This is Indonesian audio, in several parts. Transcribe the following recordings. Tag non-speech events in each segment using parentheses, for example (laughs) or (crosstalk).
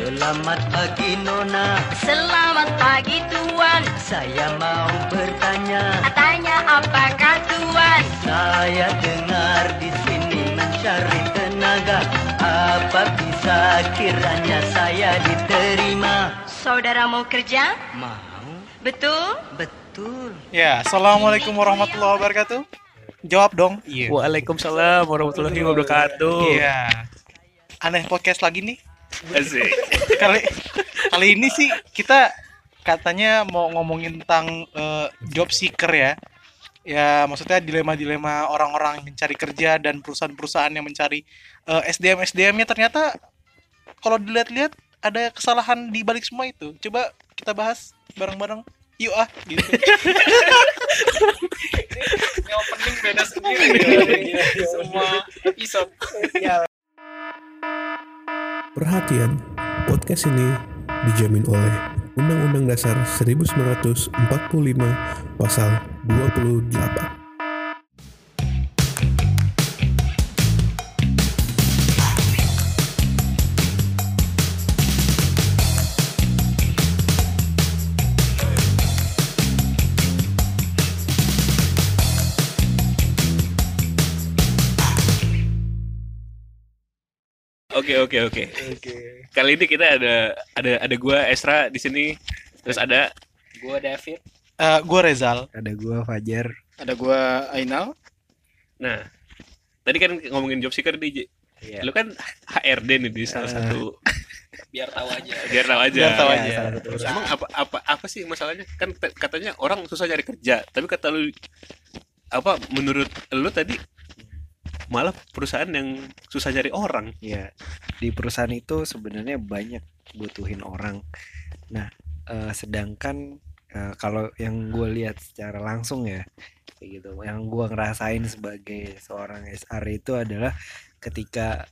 Selamat pagi Nona, Selamat pagi Tuan. saya mau bertanya. Tanya apakah Tuan? Saya dengar di sini mencari tenaga. Apa bisa kiranya saya diterima? Saudara mau kerja? Mau, Betul? betul. Ya, assalamualaikum warahmatullahi wabarakatuh. Jawab dong. Waalaikumsalam warahmatullahi wabarakatuh. Iya. Aneh podcast lagi nih. Asik. Kali kali ini sih kita katanya mau ngomongin tentang eh, job seeker ya. Ya, maksudnya dilema-dilema orang-orang yang mencari kerja dan perusahaan-perusahaan yang mencari eh, SDM SDM-nya ternyata kalau dilihat-lihat ada kesalahan di balik semua itu. Coba kita bahas bareng-bareng. Yuk ah, gitu. Ini opening beda sendiri Semua episode. Perhatian, podcast ini dijamin oleh Undang-Undang Dasar 1945 Pasal 28. Oke oke oke. Kali ini kita ada ada ada gua Esra di sini. Terus ada Gua David, Eh, gue Rezal. ada gua Fajar ada gua Ainal. nah tadi kan ngomongin job seeker Ji. Iya. Lu kan HRD nih di salah Eh. satu Biar tahu aja. biar tahu aja. Biar tahu Ya, aja. salah satu Terus perusahaan. emang apa apa apa sih masalahnya? Kan katanya orang susah nyari kerja, tapi kata lu apa menurut lu tadi malah perusahaan yang susah nyari orang. ya di perusahaan itu sebenarnya banyak butuhin orang nah eh, sedangkan eh, kalau yang gue lihat secara langsung ya kayak gitu yang gua ngerasain sebagai seorang SR itu adalah ketika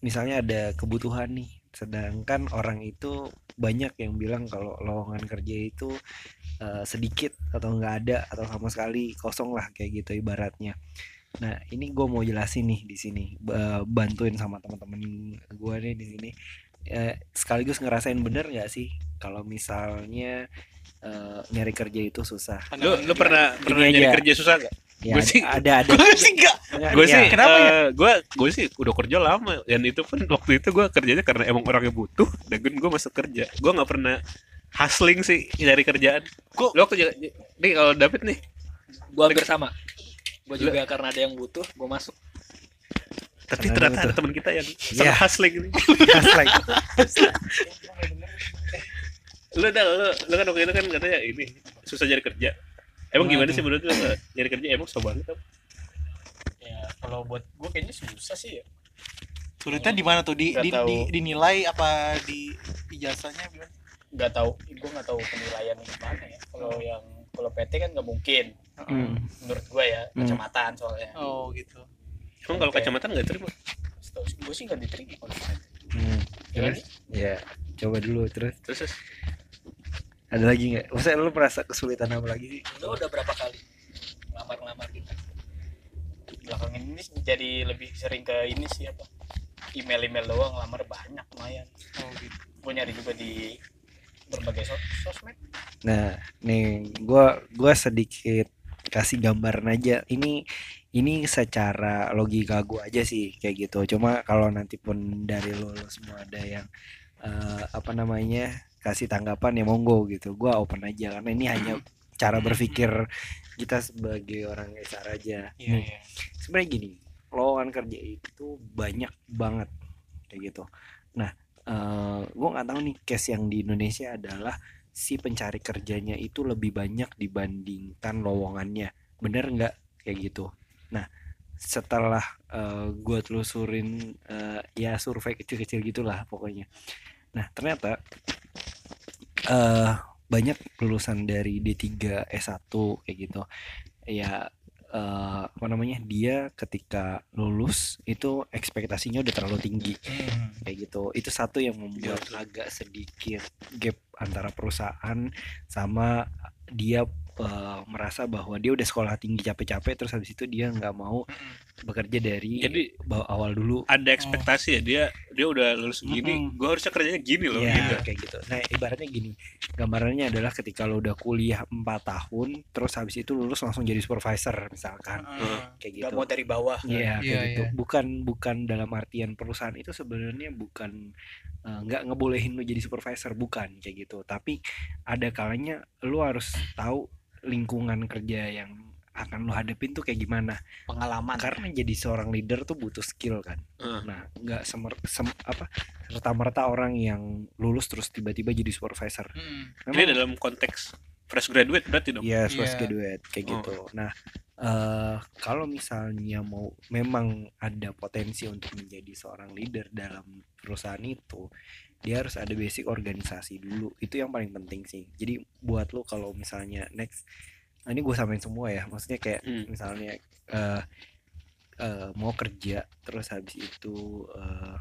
misalnya ada kebutuhan nih sedangkan orang itu banyak yang bilang kalau lowongan kerja itu eh, sedikit atau nggak ada atau sama sekali kosong lah kayak gitu ibaratnya nah ini gue mau jelasin nih di sini ba- bantuin sama teman-teman gue nih di sini Eh, sekaligus ngerasain bener nggak sih kalau misalnya eh, nyari kerja itu susah Lu lu pernah pernah Gini nyari aja. kerja susah gak? ya ada- sih- ada ada Gue sih enggak. Nggak, gue sih kenapa ya? gue gue sih udah kerja lama dan itu pun waktu itu gue kerjanya karena emang orangnya butuh dan gue masuk kerja gue nggak pernah hustling sih nyari kerjaan lo kerja nih kalau David nih Gua hampir sama. Gua juga karena ada yang butuh, gua masuk. tapi Karena ternyata ada teman kita yang sama hustling nih (laughs) Hustling. lo dah lo, lo kan waktu itu kan katanya ini susah nyari kerja emang gimana sih menurut lo eh, nyari kerja emang susah banget? Ya, kalau buat gua kayaknya susah sih ya. Sulitnya di mana tuh? Di, di, di- dinilai apa di ijazahnya gimana? Nggak tahu, gua nggak tahu penilaian gimana ya. Kalau yang kalau PT kan nggak mungkin. Hmm. Menurut gua ya, Hmm. kecamatan soalnya. Oh gitu. emang kalau Oke. kacamata nggak terima Setahu sih gua sih nggak diterima kalau. Hmm. Ya kan? Terus? ya coba dulu terus terus terus, ada lagi nggak Maksudnya lu merasa kesulitan apa lagi sih Udah udah berapa kali ngelamar-ngelamar gitu. Belakangan ini jadi lebih sering ke ini sih apa? Email-email doang ngelamar banyak lumayan. Oh gitu. Gua nyari juga di berbagai sos sosmed. Nah, nih gua gua sedikit kasih gambaran aja. Ini ini secara logika gua aja sih kayak gitu. Cuma kalau nanti pun dari lo, lo semua ada yang eh, apa namanya kasih tanggapan ya monggo gitu. Gua open aja karena ini hanya cara berpikir kita sebagai orang HR aja. Iya, Nih, iya. sebenarnya gini lowongan kerja itu banyak banget kayak gitu nah eh gue nggak tahu nih case yang di Indonesia adalah si pencari kerjanya itu lebih banyak dibandingkan lowongannya. Bener nggak? Kayak gitu. Nah setelah gue telusurin eh, ya survei kecil-kecil gitulah pokoknya. Nah ternyata eh banyak lulusan dari D3 S1 kayak gitu. Ya eh, apa namanya dia ketika lulus itu ekspektasinya udah terlalu tinggi. Hmm. kayak gitu. Itu satu yang membuat agak sedikit gap antara perusahaan sama dia eh, merasa bahwa dia udah sekolah tinggi capek-capek terus habis itu dia nggak mau bekerja dari Jadi- ba- awal dulu ada ekspektasi ya dia dia udah lulus gini Mm-mm. gua harusnya kerjanya gini loh Iya, gitu kayak gitu. Nah, ibaratnya gini. Gambarannya adalah ketika lo udah kuliah 4 tahun, terus habis itu lulus langsung jadi supervisor misalkan. Kayak gitu. Gak mau dari bawah. kan? Iya, kayak Iya, gitu. iya. Bukan bukan dalam artian perusahaan itu sebenarnya bukan eh, nggak ngebolehin lu jadi supervisor, bukan kayak gitu. Tapi ada kalanya lu harus tahu lingkungan kerja yang akan lu hadapin tuh kayak gimana. Pengalaman. Karena jadi seorang leader tuh butuh skill kan. Heeh. Nah, nggak semer, sem- apa serta merta orang yang lulus terus tiba-tiba jadi supervisor. Mm. ini dalam konteks fresh graduate berarti dong Yes, fresh Iya. graduate kayak Oh. gitu. Nah, eh kalau misalnya mau memang ada potensi untuk menjadi seorang leader dalam perusahaan itu, dia harus ada basic organisasi dulu. Itu yang paling penting sih. Jadi buat lo kalau misalnya next, ini gue samain semua ya. Maksudnya kayak Hmm. misalnya eh eh, mau kerja, terus habis itu eh,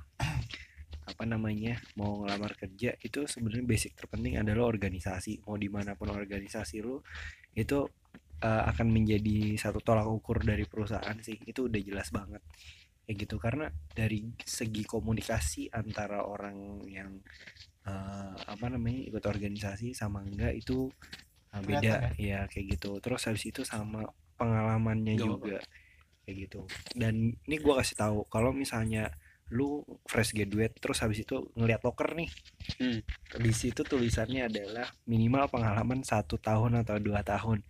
apa namanya mau ngelamar kerja itu sebenarnya basic terpenting adalah organisasi mau di mana pun organisasi lu itu uh, akan menjadi satu tolak ukur dari perusahaan sih itu udah jelas banget kayak gitu karena dari segi komunikasi antara orang yang uh, apa namanya ikut organisasi sama enggak itu uh, beda. ya kayak gitu. Terus habis itu sama pengalamannya Gak juga kayak gitu. Dan ini gua kasih tahu kalau misalnya lu fresh graduate terus habis itu ngeliat loker nih Hmm. di situ tulisannya adalah minimal pengalaman satu tahun atau dua tahun.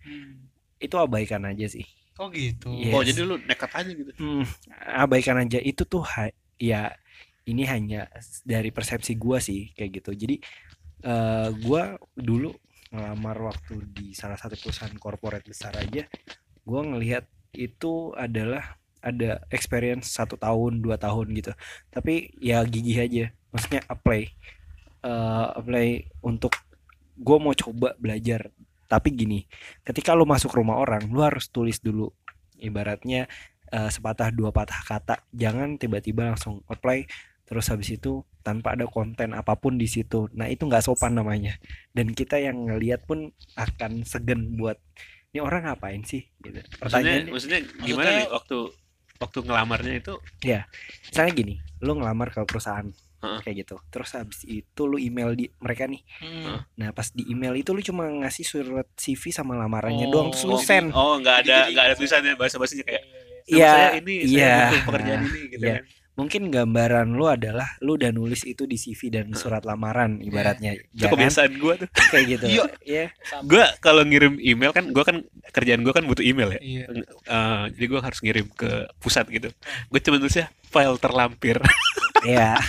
Itu abaikan aja sih. Oh gitu. Yes. oh jadi lu nekat aja gitu? Hmm, abaikan aja. Itu tuh ha- ya ini hanya dari persepsi gua sih kayak gitu. Jadi eh gua dulu ngelamar waktu di salah satu perusahaan corporate besar aja gua ngelihat itu adalah ada experience satu tahun dua tahun gitu. Tapi ya gigih aja maksudnya apply eh apply untuk gue mau coba belajar. Tapi gini ketika lo masuk rumah orang lo harus tulis dulu ibaratnya eh, sepatah dua patah kata. Jangan tiba-tiba langsung apply terus habis itu tanpa ada konten apa pun di situ nah itu nggak sopan namanya dan kita yang ngelihat pun akan segen buat ini orang ngapain sih gitu maksudnya pertanyaannya maksudnya gimana Maksudnya- nih waktu waktu ngelamarnya itu misalnya gini lu ngelamar ke perusahaan Heeh. kayak gitu terus habis itu lu email di mereka nih Hmm. nah pas di email itu lu cuma ngasih surat CV sama lamarannya Oh. doang terus lu send oh nggak ada nggak ada tulisannya bahasa bahasanya kayak nama Iya, saya ini saya iya. butuh pekerjaan ini gitu Iya. kan mungkin gambaran lu adalah lu udah nulis itu di CV dan surat lamaran ibaratnya. Itu jangan kebiasaan gua tuh. Kayak gitu. Iya. ya gua kalau ngirim email kan gua kan kerjaan gua kan butuh email ya. Iya. Eh, jadi gua harus ngirim ke pusat gitu. Gue cuma tulisnya file terlampir. (laughs) Ya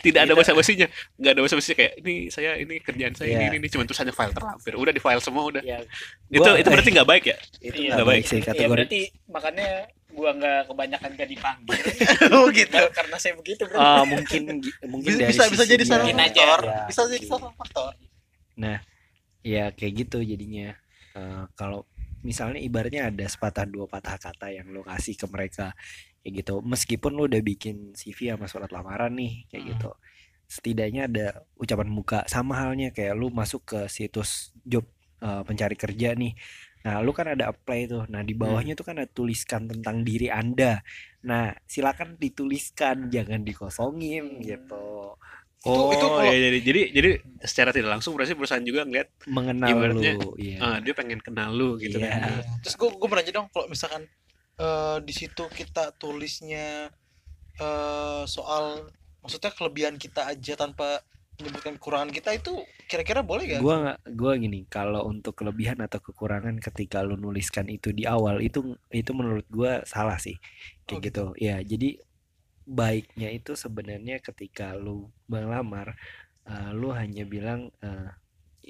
tidak ada Iya. bahasa basinya nggak ada bahasa basinya kayak ini saya ini kerjaan saya Iya. ini ini. Cuma tulisannya file terlampir. Udah di file semua udah. Ya, itu Gua- itu berarti nggak baik ya? Itu Iya, nggak baik sih ya kategori. berarti makanya gua nggak kebanyakan gak dipanggil. (laughs) Oh gitu. Karena saya begitu, Bro. Ah, mungkin mungkin Bisa dari bisa, jadi salah faktor. Ya, Bisa jadi gitu. salah faktor. ya kayak gitu jadinya Eh, kalau misalnya ibaratnya ada sepatah dua patah kata yang lo kasih ke mereka kayak gitu meskipun lo udah bikin CV sama surat lamaran nih kayak Hmm. gitu setidaknya ada ucapan muka sama halnya kayak lu masuk ke situs job eh, pencari kerja nih nah lu kan ada apply tuh. Nah di bawahnya tuh kan ada tuliskan tentang diri anda. Nah silakan dituliskan jangan dikosongin gitu. Oh itu kalau- ya, jadi jadi jadi secara tidak langsung berarti perusahaan juga ngeliat mengenal lu iya. Ah, dia pengen kenal lu gitu Iya. kan. Terus gue gue nanya dong kalau misalkan eh, di situ kita tulisnya eh, soal maksudnya kelebihan kita aja tanpa menyebutkan kekurangan kita itu kira-kira boleh gak? gua nggak gua gini kalau untuk kelebihan atau kekurangan ketika lu nuliskan itu di awal itu itu menurut gua salah sih. Kayak Oh, gitu. ya jadi baiknya itu sebenarnya ketika lu melamar eh, lu hanya bilang eh,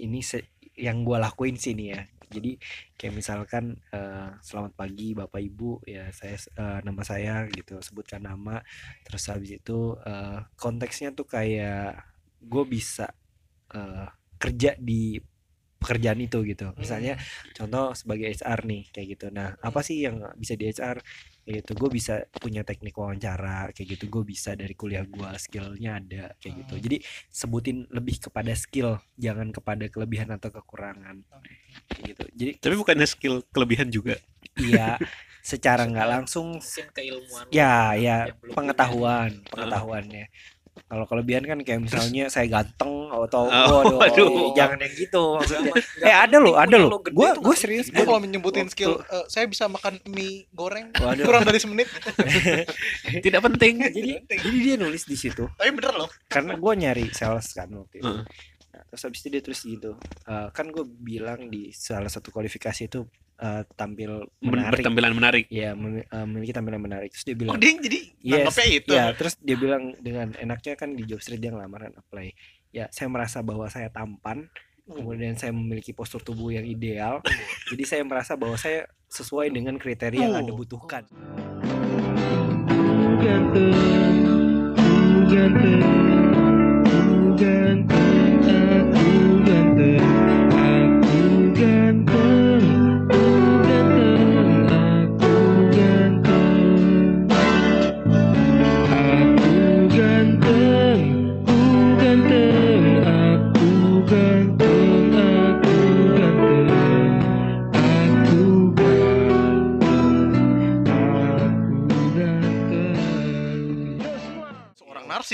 ini se- yang gua lakuin sih nih ya. Jadi kayak misalkan eh, selamat pagi bapak ibu. Ya saya eh, nama saya gitu sebutkan nama. Terus habis itu eh, konteksnya tuh kayak gue bisa eh, kerja di pekerjaan itu gitu. Misalnya contoh sebagai HR nih kayak gitu. Nah apa sih yang bisa di HR kayak gitu gue bisa punya teknik wawancara kayak gitu. Gue bisa dari kuliah gue skillnya ada kayak gitu. Jadi sebutin lebih kepada skill jangan kepada kelebihan atau kekurangan. Kayak gitu. Jadi Tapi bukannya skill kelebihan juga. iya secara nggak langsung mungkin keilmuan ya ya pengetahuan pengetahuannya kalau kelebihan kan kayak misalnya saya ganteng atau Oh, waduh waduh. eh, jangan yang gitu maksudnya eh ada loh ada loh gue nggak serius Gue gue kalau menyebutin skill, eh, saya bisa makan mie goreng Waduh. kurang dari semenit. (laughs) Tidak penting. jadi jadi dia nulis di situ Tapi bener loh. karena gue nyari sales kan waktu itu. Nah, terus habis itu dia tulis gitu eh, kan gue bilang di salah satu kualifikasi itu eh, tampil Men- menarik. Bertampilan menarik. ya mem- memiliki tampilan menarik. Terus dia Oh, bilang dia jadi Yes, itu. ya terus dia bilang dengan enaknya kan di job street dia ngelamar dan apply. Ya saya merasa bahwa saya tampan kemudian saya memiliki postur tubuh yang ideal. Jadi saya merasa bahwa saya sesuai dengan kriteria yang anda butuhkan. Seorang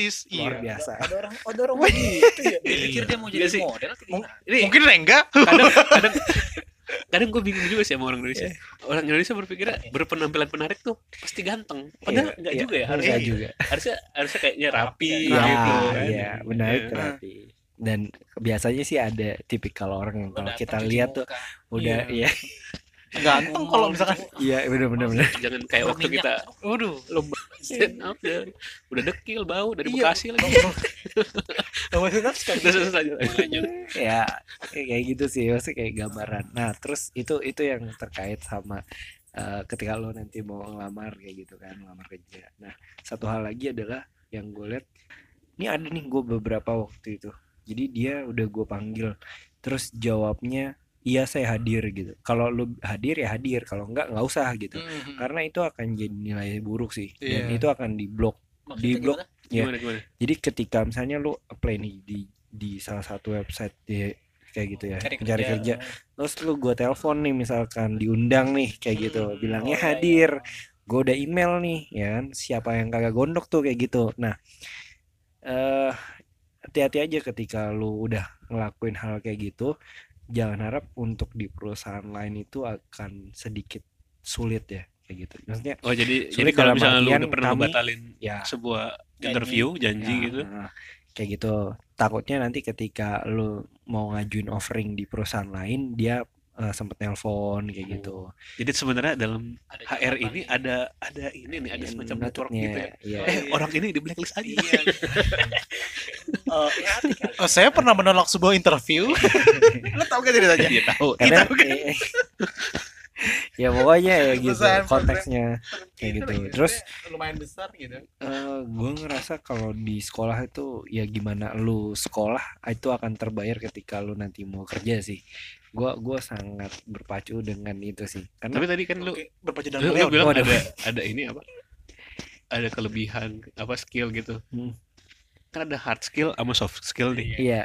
narsis. luar Iya. biasa ada orang ada orang begitu ya (laughs) dia pikir dia mau Iya jadi sih. model atau Mung- gimana? Ini Mungkin enggak. (laughs) kadang kadang kadang gue bingung juga sih sama orang Indonesia. Orang Indonesia berpikirnya berpenampilan menarik tuh pasti ganteng. Padahal Iya, enggak iya, juga ya. Harusnya juga harusnya harusnya kayaknya rapi ya gitu kan. ya benar Iya. terapi dan biasanya sih ada tipikal orang yang kalau kita lihat tuh muka. udah ya Ganteng kalau misalkan. iya benar benar benar Jangan kayak waktu kita Waduh. lomba stand up ya. Udah dekil bau dari Iya. Bekasi lagi. Maksudnya Terus terus lanjut, lanjut. ya kayak gitu sih maksudnya kayak gambaran nah terus itu itu yang terkait sama eh, ketika lo nanti mau ngelamar kayak gitu kan ngelamar kerja nah satu hal lagi adalah yang gue lihat ini ada nih gue beberapa waktu itu jadi dia udah gue panggil terus jawabnya iya saya hadir gitu kalau lo hadir ya hadir kalau enggak nggak usah gitu Mhm. karena itu akan jadi nilai buruk sih dan Iya. itu akan diblok Maksudnya di blok gimana? Iya. Gimana gimana? jadi ketika misalnya lu apply nih di di salah satu website di kayak gitu ya Cari kerja kerja. terus lu gue telepon nih misalkan diundang nih kayak gitu Hmm, bilangnya Oh, iya, hadir iya. gue udah email nih ya kan siapa yang kagak gondok tuh kayak gitu nah eh hati-hati aja ketika lu udah ngelakuin hal kayak gitu jangan harap untuk di perusahaan lain itu akan sedikit sulit ya kayak gitu maksudnya Oh jadi jadi kalau misalnya lu udah pernah kami- batalin ya sebuah Janji. interview janji Ya, gitu. nah, kayak gitu takutnya nanti ketika lu mau ngajuin offering di perusahaan lain dia eh, sempet nelpon kayak Oh, gitu Jadi sebenarnya dalam Ada HR ini ya. ada ada ini nih ada semacam network gitu ya. iya. Eh orang ini di blacklist aja. Iya. (laughs) Oh, kali. Oh, saya pernah menolak sebuah interview. (laughs) Lo tau gak ceritanya? Iya tahu. Kita bukan- eh, ya pokoknya ya gitu Perusahaan konteksnya kayak gitu terus lumayan besar gitu. eh gue ngerasa kalau di sekolah itu ya gimana lu sekolah itu akan terbayar ketika lu nanti mau kerja sih gua gua sangat berpacu dengan itu sih karena Tapi tadi kan lu Oke, berpacu lu, dalam lu beliau. bilang ada ada ini apa? Ada kelebihan apa skill gitu. Hmm. Kan ada hard skill sama soft skill nih. iya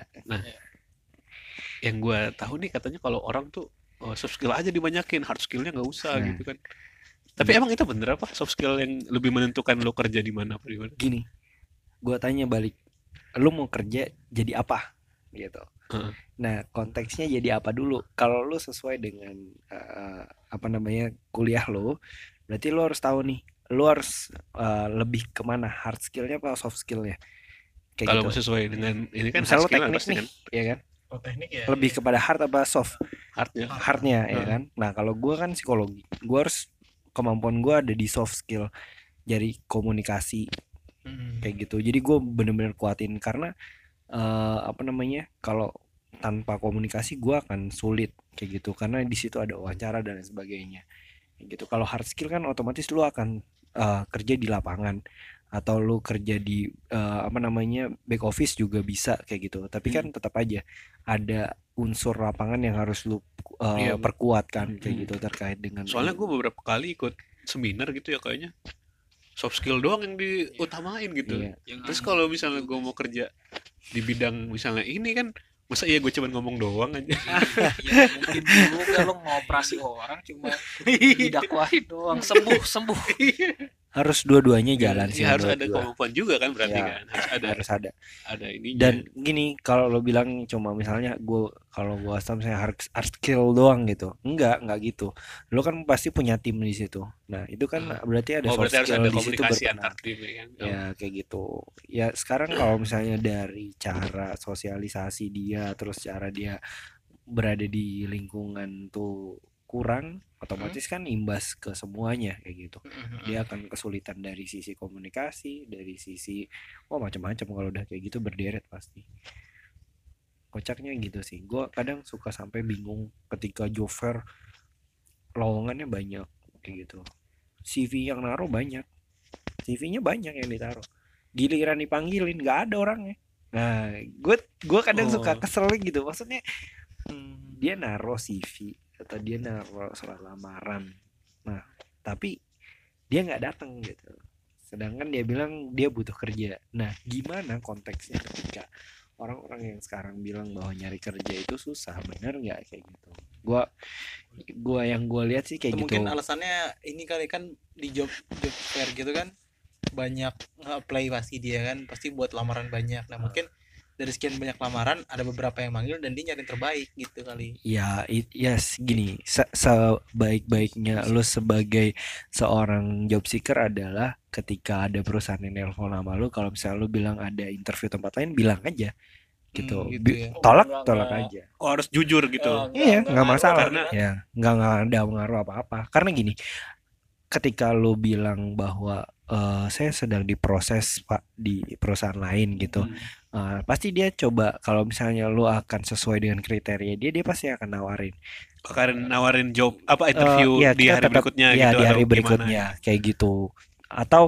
Yang gua tahu nih katanya kalau orang tuh oh, soft skill aja dibanyakin, hard skillnya nggak usah Nah. gitu kan. Tapi emang itu bener apa? Soft skill yang lebih menentukan lo kerja di mana apa di mana? gini gua tanya balik lu mau kerja jadi apa? Gitu. Heeh. nah konteksnya jadi apa dulu? Kalau lu sesuai dengan eh, apa namanya kuliah lo berarti lu harus tahu nih lu harus eh, lebih ke mana hard skillnya apa soft skillnya? Kalau gitu. sesuai dengan ini kan Misal hard skill teknik pasti nih kan? ya kan Oh, teknik ya. lebih kepada hard apa soft? Hardnya. hardnya ya Heeh. kan? Nah kalau gua kan psikologi. Gua harus kemampuan gua ada di soft skill. Jadi komunikasi. Hmm. kayak gitu. Jadi gue bener-bener kuatin. Karena eh, apa namanya? Kalau tanpa komunikasi gue akan sulit. Kayak gitu. Karena di situ ada wawancara dan sebagainya. Kayak gitu. Kalau hard skill kan otomatis lu akan eh, kerja di lapangan atau lu kerja di eh, apa namanya back office juga bisa kayak gitu. Tapi kan tetap aja ada unsur lapangan yang harus lu eh, Iya. perkuat kan kayak Hmm. gitu terkait dengan soalnya gue beberapa kali ikut seminar gitu ya kayaknya. Soft skill doang yang diutamain gitu. Iya. Yang terus kalau misalnya gue mau kerja di bidang misalnya ini kan masa iya gue cuma ngomong doang aja? (laughs) Ya mungkin juga lo ngoperasi orang cuma didakwahin doang. Sembuh sembuh (laughs) harus dua-duanya jalan sih Ya, harus menurut ada kemampuan juga kan berarti Ya, kan? Harus ada harus ada. ada ini dan gini kalau lo bilang cuma misalnya gue kalau gue asal misalnya hard, hard skill doang gitu. Enggak enggak gitu. Lo kan pasti punya tim di situ. Nah itu kan berarti ada oh soft berarti harus skill ada di situ komunikasi berperan antar tim ya kan? Ya kayak gitu. Ya sekarang kalau misalnya dari cara sosialisasi dia terus cara dia berada di lingkungan tuh kurang otomatis kan imbas ke semuanya kayak gitu. Dia akan kesulitan dari sisi komunikasi dari sisi oh macam-macam kalau udah kayak gitu berderet pasti. Kocaknya gitu sih. Gue kadang suka sampai bingung ketika fair lowongannya banyak kayak gitu. CV yang naruh banyak. CV-nya banyak yang ditaruh. Giliran dipanggilin nggak ada orangnya. Nah gue gue kadang suka Oh. kesel gitu. Maksudnya hmm, dia naruh CV atau dia naruh surat lamaran. Nah tapi dia nggak datang gitu. Sedangkan dia bilang dia butuh kerja. Nah gimana konteksnya ketika orang-orang yang sekarang bilang bahwa nyari kerja itu susah bener nggak kayak gitu? Gua gua yang gua lihat sih kayak Atau gitu. mungkin alasannya ini kali kan di job job fair gitu kan banyak nge-apply pasti dia kan pasti buat lamaran banyak. Nah mungkin dari sekian banyak lamaran ada beberapa yang manggil dan dia nyari yang terbaik gitu kali Ya, it, yes, gini, se- sebaik-baiknya lu sebagai seorang job seeker adalah ketika ada perusahaan yang nelpon sama lu, kalau misalnya lu bilang ada interview tempat lain, bilang aja gitu. Hmm, gitu ya. Tolak, Enggak, tolak enggak. aja. oh harus jujur gitu Oh, Iya, nggak masalah. karena- Ya, nggak nggak ada pengaruh apa-apa. Karena gini, ketika lu bilang bahwa eh, saya sedang diproses pak di perusahaan lain gitu, Hmm. eh, pasti dia coba kalau misalnya lu akan sesuai dengan kriteria dia, dia pasti akan nawarin. akan nawarin job apa interview Eh, iya, di hari tetap- berikutnya iya, gitu di hari gimana berikutnya kayak gitu atau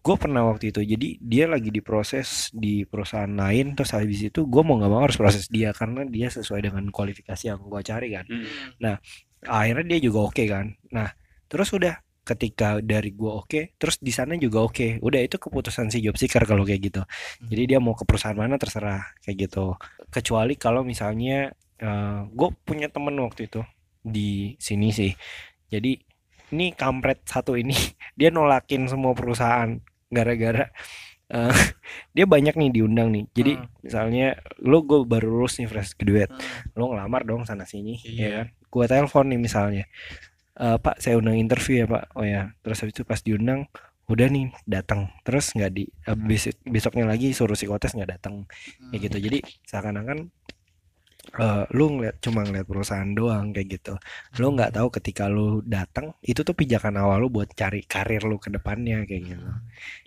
gue pernah waktu itu jadi dia lagi diproses di perusahaan lain terus habis itu gue mau nggak mau harus proses dia karena dia sesuai dengan kualifikasi yang gue cari kan Hmm. akhirnya dia juga oke kan nah terus udah ketika dari gue oke terus di sana juga oke. Udah itu keputusan si job seeker kalau kayak gitu. Jadi dia mau ke perusahaan mana terserah kayak gitu. Kecuali kalau misalnya gue punya temen waktu itu di sini sih. Jadi ini kampret satu ini (laughs) dia nolakin semua perusahaan gara-gara eh, (laughs) dia banyak nih diundang nih. Jadi Hmm. misalnya lu gue baru lulus nih fresh graduate. Hmm. lu ngelamar dong sana sini Iya. ya kan? Gua telepon nih misalnya "Eh, pak saya undang interview ya pak. Oh ya terus habis itu pas diundang udah nih datang. Terus nggak di eh, besok besoknya lagi suruh psikotes nggak datang. Kayak gitu. Jadi seakan-akan eh, lu ngeliat cuma ngeliat perusahaan doang kayak gitu. Lu nggak tahu ketika lu datang itu tuh pijakan awal lu buat cari karir lu ke depannya kayak gitu.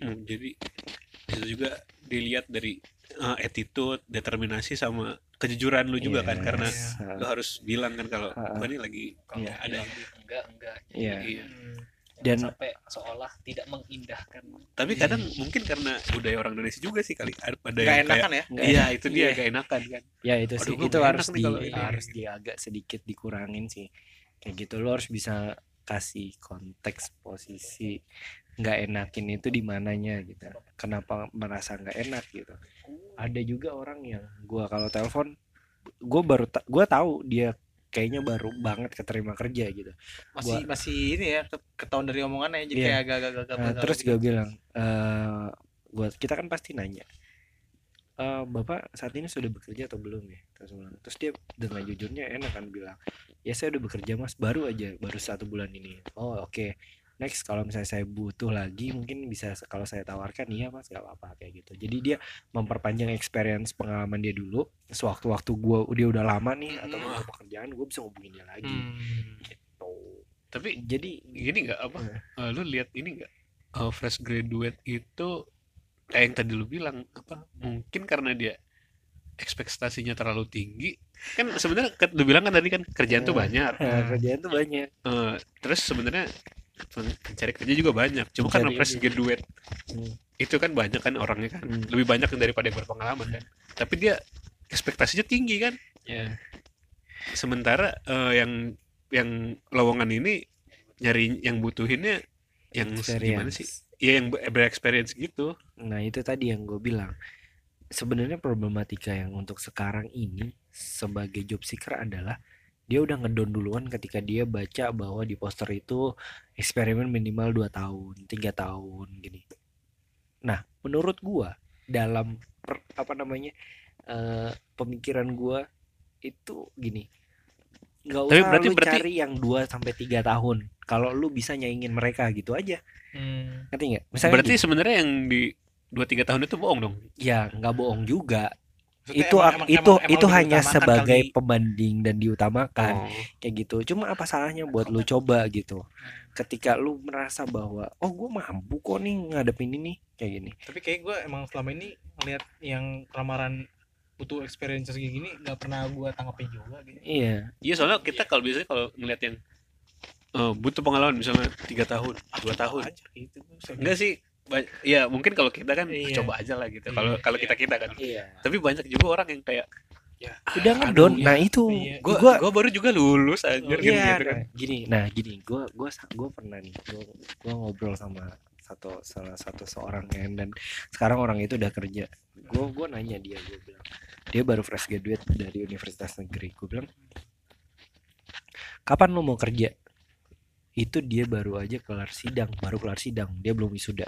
Hmm, jadi itu juga dilihat dari uh, attitude, determinasi sama kejujuran lu juga kan karena Yes. lu harus bilang kan kalau gua ini lagi Kalau Iya. ada enggak enggak Iya. iya. Hmm. Dan- sampai seolah tidak mengindahkan Tapi kadang mungkin karena budaya orang Indonesia juga sih kali ada Nggak yang kayak enakan ya Nggak iya itu dia Iya. gak enakan kan. ya itu Aduh, sih gua itu harus di ini. harus di agak sedikit dikurangin sih kayak gitu lo harus bisa kasih konteks posisi nggak enakin itu di mananya gitu. Kenapa merasa nggak enak gitu. Ada juga orang yang gua kalau telepon gua baru ta- gua tahu dia kayaknya baru banget keterima kerja gitu. Masih Gua- masih ini ya ke- ketahuan dari omongannya jadi Iya. kayak agak-agak Nah, terus gue bilang eh gua kita kan pasti nanya "Eh, bapak saat ini sudah bekerja atau belum ya terus, bilang- terus dia dengan jujurnya enak kan bilang ya saya udah bekerja mas baru aja baru satu bulan ini. Oh oke next kalau misalnya saya butuh lagi mungkin bisa kalau saya tawarkan iya mas gak apa-apa kayak gitu jadi dia memperpanjang experience pengalaman dia dulu sewaktu-waktu gua dia udah lama nih atau Hmm. mau pekerjaan gue bisa hubungin dia lagi Hmm. gitu Tapi jadi gini nggak apa? Eh, lu lihat ini nggak? Eh, fresh graduate itu kayak yang tadi lu bilang apa? Mungkin karena dia ekspektasinya terlalu tinggi. Kan sebenarnya lu bilang kan tadi kan kerjaan tuh Eh. banyak. eh, kerjaan tuh banyak Eh, terus sebenarnya pencari kerja juga banyak. Cuma kan fresh graduate Hmm. itu kan banyak kan orangnya kan. Hmm. lebih banyak daripada yang berpengalaman kan. Tapi dia ekspektasinya tinggi kan. Ya sementara eh, yang yang lowongan ini nyari yang butuhinnya yang gimana sih? Experience. ya yang ber- berexperience gitu. Nah itu tadi yang gue bilang. Sebenarnya problematika yang untuk sekarang ini sebagai job seeker adalah dia udah ngedon duluan ketika dia baca bahwa di poster itu eksperimen minimal 2 tahun, tiga tahun gini. Nah, menurut gua dalam per- apa namanya eh, pemikiran gua itu gini. Tapi usah berarti- lu berarti- cari yang 2 sampai 3 tahun. Kalau lu bisa nyaingin mereka gitu aja. Hmm. Ngerti? Misalnya berarti sebenarnya yang di dua tiga tahun itu bohong dong ya nggak bohong juga Maksudnya itu emang- emang- itu emang- emang itu hanya sebagai kali. pembanding dan diutamakan Oh. kayak gitu cuma apa salahnya buat lu coba gitu ketika lu merasa bahwa oh gue mampu kok nih ngadepin ini kayak gini tapi kayak gue emang selama ini ngeliat yang lamaran butuh experience kayak gini nggak pernah gue tanggapin juga gitu iya Iya soalnya kita kalau biasanya kalau ngeliat yang eh, butuh pengalaman misalnya tiga tahun, dua tahun, aja gitu saya enggak sih? Ya mungkin kalau kita kan Iya. coba aja lah gitu. Kalau kalau kita kita kan. iya Tapi banyak juga orang yang kayak ya udah aduh, ngedon ya. nah itu Iya. gua gua gua baru juga lulus anjir Oh, gitu, iya gitu kan. nah, gini nah gini gua gua gua pernah nih gua, gua ngobrol sama satu salah satu seorang kan dan sekarang orang itu udah kerja gua gua nanya dia gua bilang dia baru fresh graduate dari universitas negeri gua bilang kapan lu mau kerja itu dia baru aja kelar sidang baru kelar sidang dia belum wisuda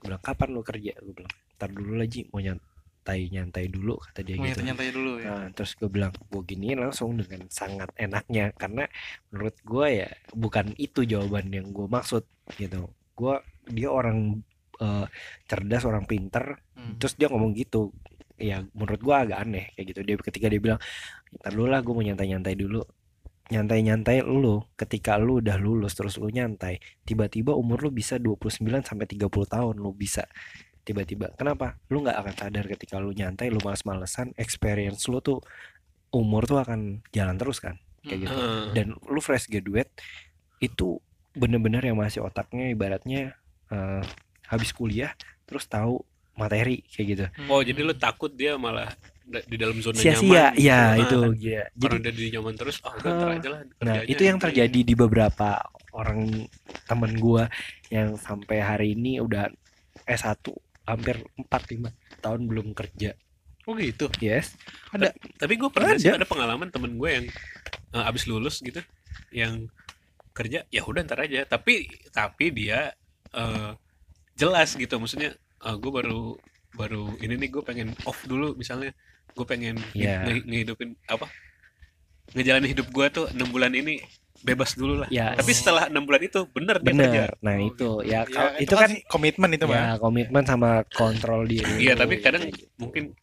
gua bilang kapan lu kerja gua bilang ntar dulu lagi mau nyantai nyantai dulu kata dia mau gitu nyantai dulu ya Nah, terus gue bilang, gue giniin langsung dengan sangat enaknya karena menurut gue ya bukan itu jawaban yang gue maksud gitu. Gue dia orang eh, cerdas, orang pinter, Hmm. terus dia ngomong gitu. Ya menurut gue agak aneh kayak gitu. Dia ketika dia bilang, ntar dulu lah gue mau nyantai-nyantai dulu. Nyantai-nyantai lu ketika lu udah lulus terus lu nyantai, tiba-tiba umur lu bisa 29 sampai 30 tahun lu bisa tiba-tiba. Kenapa? Lu nggak akan sadar ketika lu nyantai, lu males-malesan, experience lu tuh umur tuh akan jalan terus kan, kayak gitu. Heeh. Dan lu fresh graduate itu bener-bener yang masih otaknya ibaratnya eh, habis kuliah terus tahu materi kayak gitu. Oh, jadi lu takut dia malah di dalam zona Sia-sia, nyaman. ya Ah, itu ya. Jadi udah di nyaman terus, ntar Ah, aja lah Nah, itu yang gitu. terjadi di beberapa orang temen gua yang sampai hari ini udah S1 hampir 4 5 tahun belum kerja. oh gitu Yes. Tapi gue pernah sih Ada. ada pengalaman temen gue yang eh, abis lulus gitu, yang kerja ya udah ntar aja. Tapi tapi dia eh, jelas gitu, maksudnya gue baru baru ini nih gue pengen off dulu misalnya, gue pengen nge- Iya. nge- ngehidupin apa, ngejalanin hidup gue tuh enam bulan ini bebas dulu lah. Ya, Tapi setelah enam bulan itu bener dia kerja. bener. Nah, Oh, itu ya, Ya, itu kan sih komitmen itu mah ya komitmen sama kontrol diri. Iya tapi kadang gitu. mungkin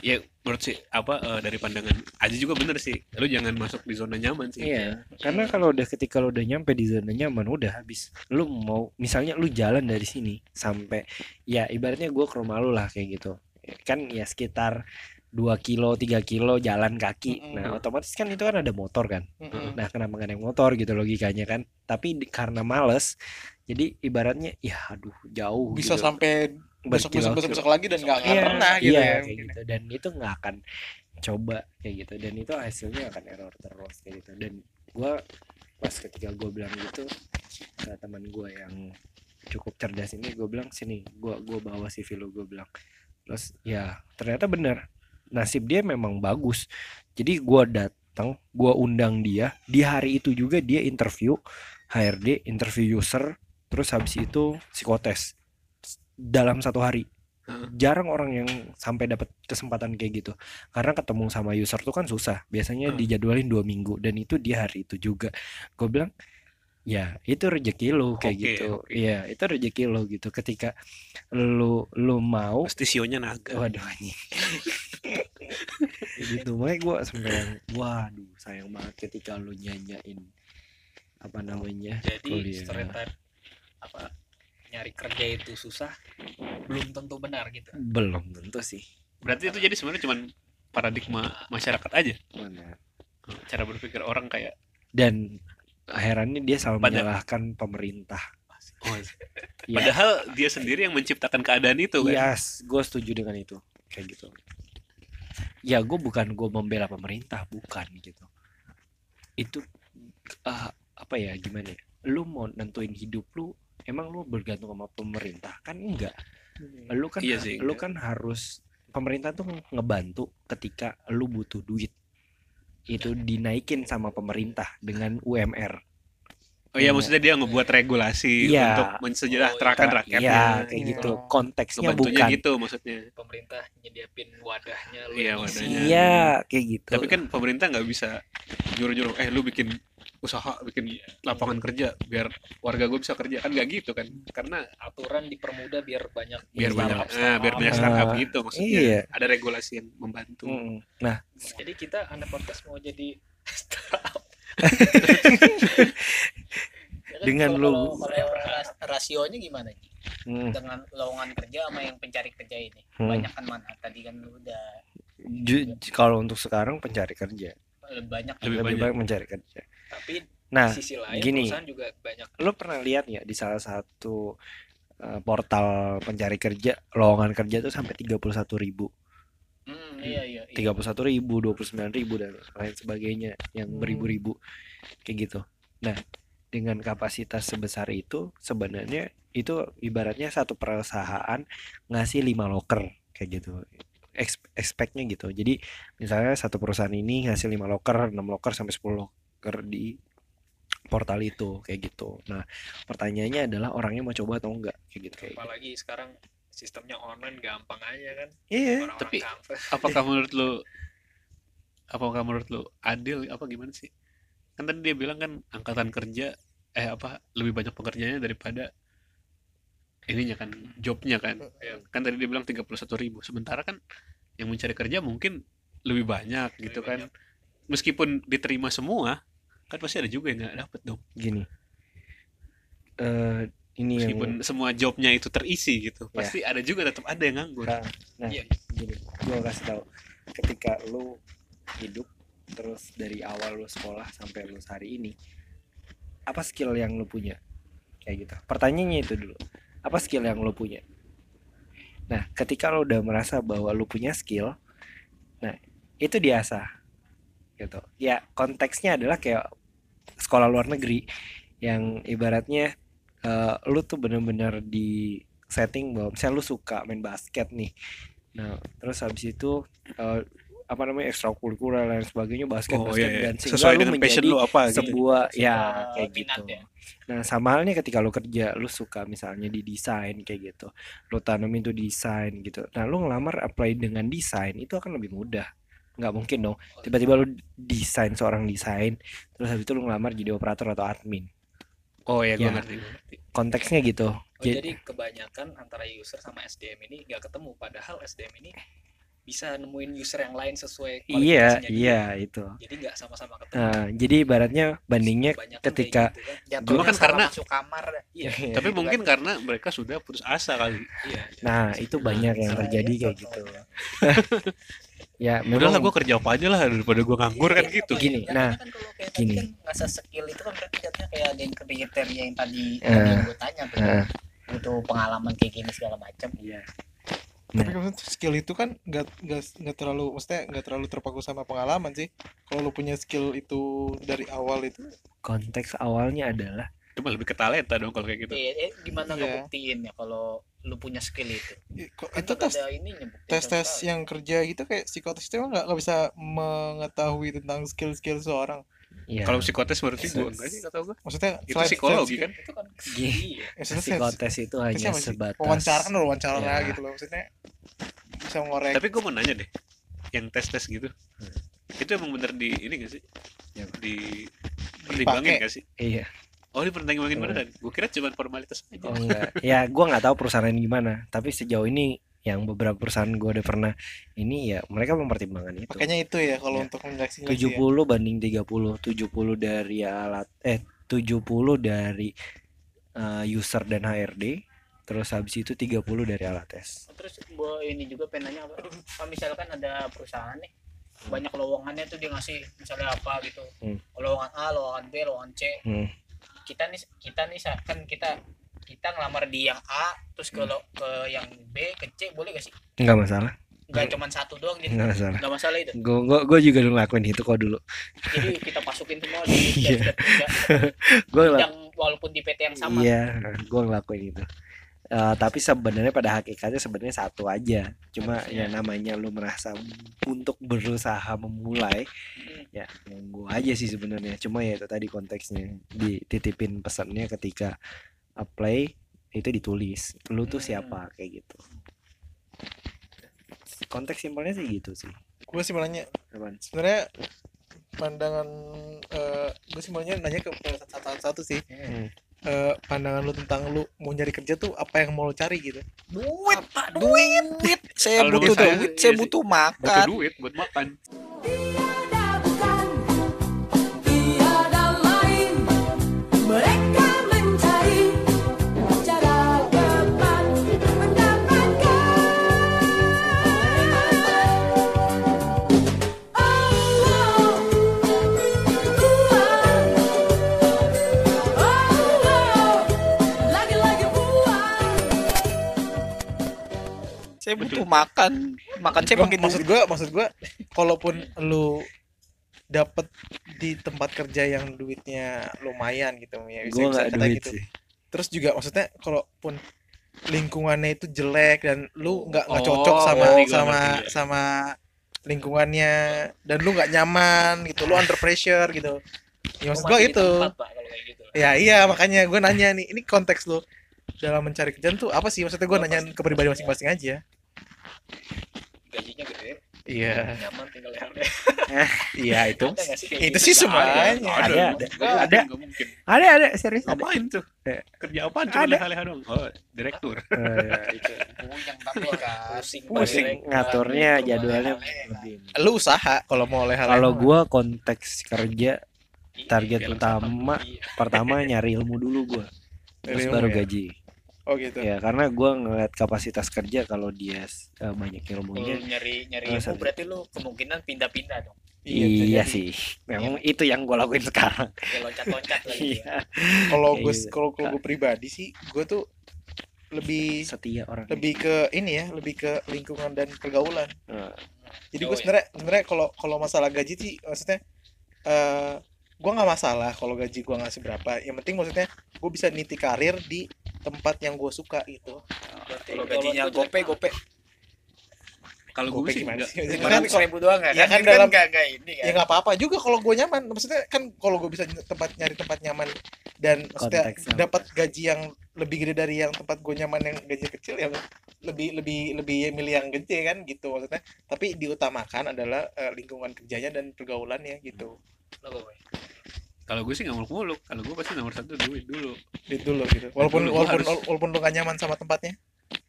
ya menurut sih apa eh, dari pandangan aja juga bener sih, lu jangan masuk di zona nyaman sih. Iya, karena kalau udah ketika lu udah nyampe di zona nyaman udah habis. Lu mau misalnya lu jalan dari sini sampai ya ibaratnya gua ke rumah lu lah kayak gitu. Kan ya sekitar 2 kilo, 3 kilo jalan kaki. Mm-mm. Nah, otomatis kan itu kan ada motor kan. Mm-mm. Nah, kenapa nggak naik motor gitu logikanya kan? Tapi di- karena males, jadi ibaratnya ya aduh jauh bisa gitu. sampai besok besok besok, besok lagi dan nggak nggak Iya, pernah gitu iya, ya kayak gitu. Dan itu nggak akan coba kayak gitu. Dan itu hasilnya akan error terus kayak gitu. Dan gua pas ketika gua bilang gitu ke teman gua yang cukup cerdas ini, gue bilang sini, gua gua bawa CV lu, gue bilang. Terus ya ternyata bener nasib dia memang bagus. Jadi gua datang, gua undang dia. Di hari itu juga dia interview HRD, interview user, terus habis itu psikotes. Dalam satu hari. Jarang orang yang sampai dapat kesempatan kayak gitu. Karena ketemu sama user tuh kan susah. Biasanya dijadwalin dua minggu. Dan itu di hari itu juga. Gue bilang ya itu rezeki lo kayak Oke, gitu oke. iya itu rezeki lo gitu ketika lu lu mau Pasti sionya naga. waduh anjing gitu makanya gue sampai yang waduh sayang banget ketika lu nyanyain apa namanya jadi kuliah. apa nyari kerja itu susah belum tentu benar gitu belum tentu sih Berarti itu jadi sebenarnya cuman paradigma masyarakat aja. mana Cara berpikir orang kayak dan herannya dia selalu Pada- menyalahkan pemerintah Oh, Iya. Padahal dia sendiri yang menciptakan keadaan itu kan. Yes, gue setuju dengan itu. Kayak gitu. Ya, gue bukan gue membela pemerintah, bukan gitu. Itu ah, apa ya gimana ya? Lu mau nentuin hidup lu, emang lu bergantung sama pemerintah kan enggak? Lu kan Iya sih, lu enggak. kan harus pemerintah tuh ngebantu ketika lu butuh duit. Itu dinaikin sama pemerintah dengan UMR. Oh iya, maksudnya dia ngebuat regulasi Iya. untuk mensejahterakan Iya, rakyatnya. kayak gitu. Iya. Konteksnya Ngebantunya bukan. gitu maksudnya. pemerintah nyediapin wadahnya lu Iya, wadahnya. Iya, kayak gitu. Tapi kan pemerintah nggak bisa nyuruh-nyuruh, eh lu bikin usaha, bikin lapangan kerja biar warga gue bisa kerja kan nggak gitu kan? Karena aturan dipermudah biar banyak biar Iya. banyak, startup, ah, biar banyak startup. Ah, gitu maksudnya. iya. Ada regulasi yang membantu. Mm, Nah, jadi kita anak podcast mau jadi (laughs) startup Ya kan, Dengan lu- rasionya gimana Ji? mm, dengan lowongan kerja sama yang pencari kerja ini Hmm. banyak kan mana tadi kan lu udah kalau untuk sekarang pencari kerja banyak Lebih lebih banyak. baik mencari kerja. tapi Nah, di sisi lain gini. perusahaan juga banyak lo pernah lihat ya di salah satu uh, portal pencari kerja lowongan kerja tuh sampai 31.000 ribu, hmm, iya iya iya. 31.000 ribu, 29.000 ribu dan lain sebagainya yang Hmm. beribu-ribu kayak gitu. Nah, dengan kapasitas sebesar itu sebenarnya itu ibaratnya satu perusahaan ngasih 5 loker kayak gitu. Ex- Expect-nya gitu. Jadi misalnya satu perusahaan ini ngasih 5 loker, 6 loker sampai 10 loker di portal itu kayak gitu. Nah, pertanyaannya adalah orangnya mau coba atau enggak kayak gitu kayak. gitu. apalagi sekarang sistemnya online gampang aja kan Iya. orang-orang tapi- kampus Apakah (laughs) menurut lu apakah menurut lu adil apa gimana sih? Kan tadi dia bilang kan angkatan kerja eh apa lebih banyak pekerjaannya daripada ininya kan jobnya kan. Iya. Kan tadi dia bilang 31.000 ribu Sementara kan yang mencari kerja mungkin lebih banyak Lebih gitu kan. banyak. Meskipun diterima semua kan pasti ada juga yang nggak dapet dong. Gini. Eh ini yang Meskipun semua jobnya itu terisi gitu. Ya. Pasti ada juga tetap ada yang nganggur. Nah, nah Iya. gini, gue kasih tahu, ketika lu hidup terus dari awal lu sekolah sampai lu hari ini, apa skill yang lu punya? Kayak gitu. Pertanyaannya itu dulu, apa skill yang lu punya? Nah, ketika lu udah merasa bahwa lu punya skill, nah itu diasah, gitu. Ya konteksnya adalah kayak sekolah luar negeri yang ibaratnya eh, lu tuh bener-bener di setting bahwa misalnya lu suka main basket nih nah terus habis itu eh, apa namanya ekstrakurikuler dan lain sebagainya basket Oh basket iya, iya. dan sehingga Sesuai lu dengan passion menjadi lu apa gitu. sebuah ya Sebuah kayak minat gitu ya. nah sama halnya ketika lu kerja lu suka misalnya di desain kayak gitu lu tanamin tuh desain gitu nah lu ngelamar apply dengan desain itu akan lebih mudah nggak mungkin dong tiba-tiba lu desain seorang desain terus habis itu lu ngelamar jadi operator atau admin Oh ya, gue Ya. ngerti. konteksnya gitu Oh, Jadi- jadi kebanyakan antara user sama SDM ini nggak ketemu padahal SDM ini bisa nemuin user yang lain sesuai iya iya dia. itu jadi nggak sama-sama ketemu Nah, jadi ibaratnya bandingnya Kebanyakan ketika gitu kan. Cuma Jatuhnya kan karena- masuk kamar dah. (laughs) iya Tapi Gitu mungkin kan. karena mereka sudah putus asa kali. iya nah itu banyak yang Nah, terjadi kayak gitu (laughs) ya Udah lah memang gue kerja apa aja lah daripada gue nganggur kan Iya, gitu. apa, Gini, nah, kan kayak gini. tadi kan nggak skill itu kan berarti jatuhnya kayak ada yang kriteria yang tadi Eh. yang gue tanya tuh Nah, butuh pengalaman kayak gini segala macam iya Tapi Nah. kan skill itu kan nggak nggak nggak terlalu, maksudnya nggak terlalu terpaku sama pengalaman sih. Kalau lu punya skill itu dari awal itu, konteks awalnya adalah Cuma lebih ke talenta dong kalau kayak gitu. Iya, eh, gimana Iya. ngebuktiin ya kalau lu punya skill itu i- kok- kan itu tes buktiin tes tes yang kerja gitu kayak psikotes itu nggak nggak bisa mengetahui tentang skill skill seorang. Ya Kalau psikotes berarti gue enggak sih kata gue. Maksudnya Itu selain- psikologi selain kan? itu kan Gini. (laughs) iya maksudnya psikotes itu hanya sebatas wawancara kan wawancara Ya. gitu loh maksudnya bisa ngorek Tapi gue mau nanya deh, yang tes tes gitu, Hmm. itu emang bener di ini gak sih? Ya. Di pertimbangin gak sih? iya Oh di pertimbangin Hmm. beneran? Gue kira cuma formalitas aja. oh enggak ya gua nggak tahu perusahaan ini gimana tapi sejauh ini yang beberapa perusahaan gua udah pernah ini ya mereka mempertimbangkan itu makanya itu ya kalau Ya. untuk menyeleksi 70 banding 30 70 dari alat eh 70 dari eh, user dan HRD terus habis itu 30 dari alat tes terus gua ini juga pengen nanya apa kalau misalkan ada perusahaan nih banyak lowongannya tuh dia ngasih misalnya apa gitu Hmm. lowongan A lowongan B lowongan C Hmm. kita nih kita nih kan kita kita ngelamar di yang A terus Hmm. ke lo- ke yang B ke C boleh gak sih? Nggak masalah. Nggak cuma satu doang gitu nggak masalah. nggak masalah itu? Gue gue gue juga dulu ngelakuin itu kok dulu. Jadi kita masukin semua di (laughs) Iya. setiap- (laughs) gue yang walaupun di PT yang sama. Iya gue ngelakuin itu. Eh, tapi sebenarnya pada hakikatnya sebenarnya satu aja. Cuma Harusnya. ya namanya lu merasa untuk berusaha memulai Hmm. ya monggo aja sih sebenarnya. Cuma ya itu tadi konteksnya dititipin pesannya ketika apply itu ditulis. Lu tuh Hmm. siapa kayak gitu. Konteks simpelnya sih gitu sih. Gue sih mau nanya sebenarnya pandangan eh gue sih mau nanya nanya ke satu satu sih. Hmm. Eh, pandangan lu tentang lu mau nyari kerja tuh apa yang mau lu cari gitu? Duit pak duit! duit. Saya Kalau butuh saya, duit iya saya sih. butuh butuh makan. duit buat makan saya butuh makan. Makan saya Gua- pakai maksud gue maksud gue kalaupun lu dapet di tempat kerja yang duitnya lumayan gitu ya bisa, gue bisa kata duit gitu. sih. Terus juga maksudnya kalaupun lingkungannya itu jelek dan lu nggak nggak Oh, cocok sama gua, sama ngerti, ya. sama lingkungannya dan lu nggak nyaman gitu lu under pressure gitu. Ya maksud gua itu tempat, Pak, gitu. ya iya makanya gue nanya nih ini konteks lu dalam mencari kerjaan tuh apa sih? Maksudnya gue Gua nanyain pasti- ke pribadi masing-masing aja gajinya gede. Iya. Nyaman tinggal yang iya itu. Ada nggak sih itu gitu? sih semuanya. Ada, ada. Nggak Ada. mungkin, nggak mungkin. Ada ada. Serius ada. Ngapain tuh? Eh. kerja apaan cuma Ada. leha-leha doang. Oh direktur. Eh, (laughs) ya, itu. puyeng tapi pusing. pusing. Ngaturnya jadwalnya lu usaha kalau mau oleh hal kalau gua konteks kerja Iya, target Film utama iya. pertama nyari ilmu dulu gua. Terus baru ya? gaji oh gitu. Ya karena gua ngeliat kapasitas kerja kalau dia eh, banyak Kalau ilmunya nyari nyari Oh, ilmu berarti lu kemungkinan pindah-pindah dong. Iya jadi. sih. Memang itu yang gua lakuin sekarang. Ya loncat-loncat lagi. Iya. Kalau Kayak gue gitu. kalau kalau gue pribadi sih gue tuh lebih setia orang. lebih ke ini ya lebih ke lingkungan dan pergaulan. Eh, jadi gue sebenarnya sebenarnya kalau kalau masalah gaji sih maksudnya eh gue nggak masalah kalau gaji gue nggak seberapa. Yang penting maksudnya gue bisa niti karir di tempat yang gue suka gitu. Kalau gajinya gope gope. Kalau gue sih gimana sih? Kan ratus kalau- ribu doang kan Ya kan? Ini dalam- nggak nggak ini kan? ya nggak apa-apa juga kalau gue nyaman. Maksudnya kan kalau gue bisa tempat nyari tempat nyaman dan maksudnya dapat gaji yang lebih gede dari yang tempat gue nyaman yang gaji kecil yang lebih lebih lebih milih yang gede kan gitu maksudnya. Tapi diutamakan adalah eh, lingkungan kerjanya dan pergaulannya gitu Lo kalau gue sih nggak muluk-muluk kalau gue pasti nomor satu duit dulu itu loh gitu walaupun Dulu walaupun harus- walaupun lu gak nyaman sama tempatnya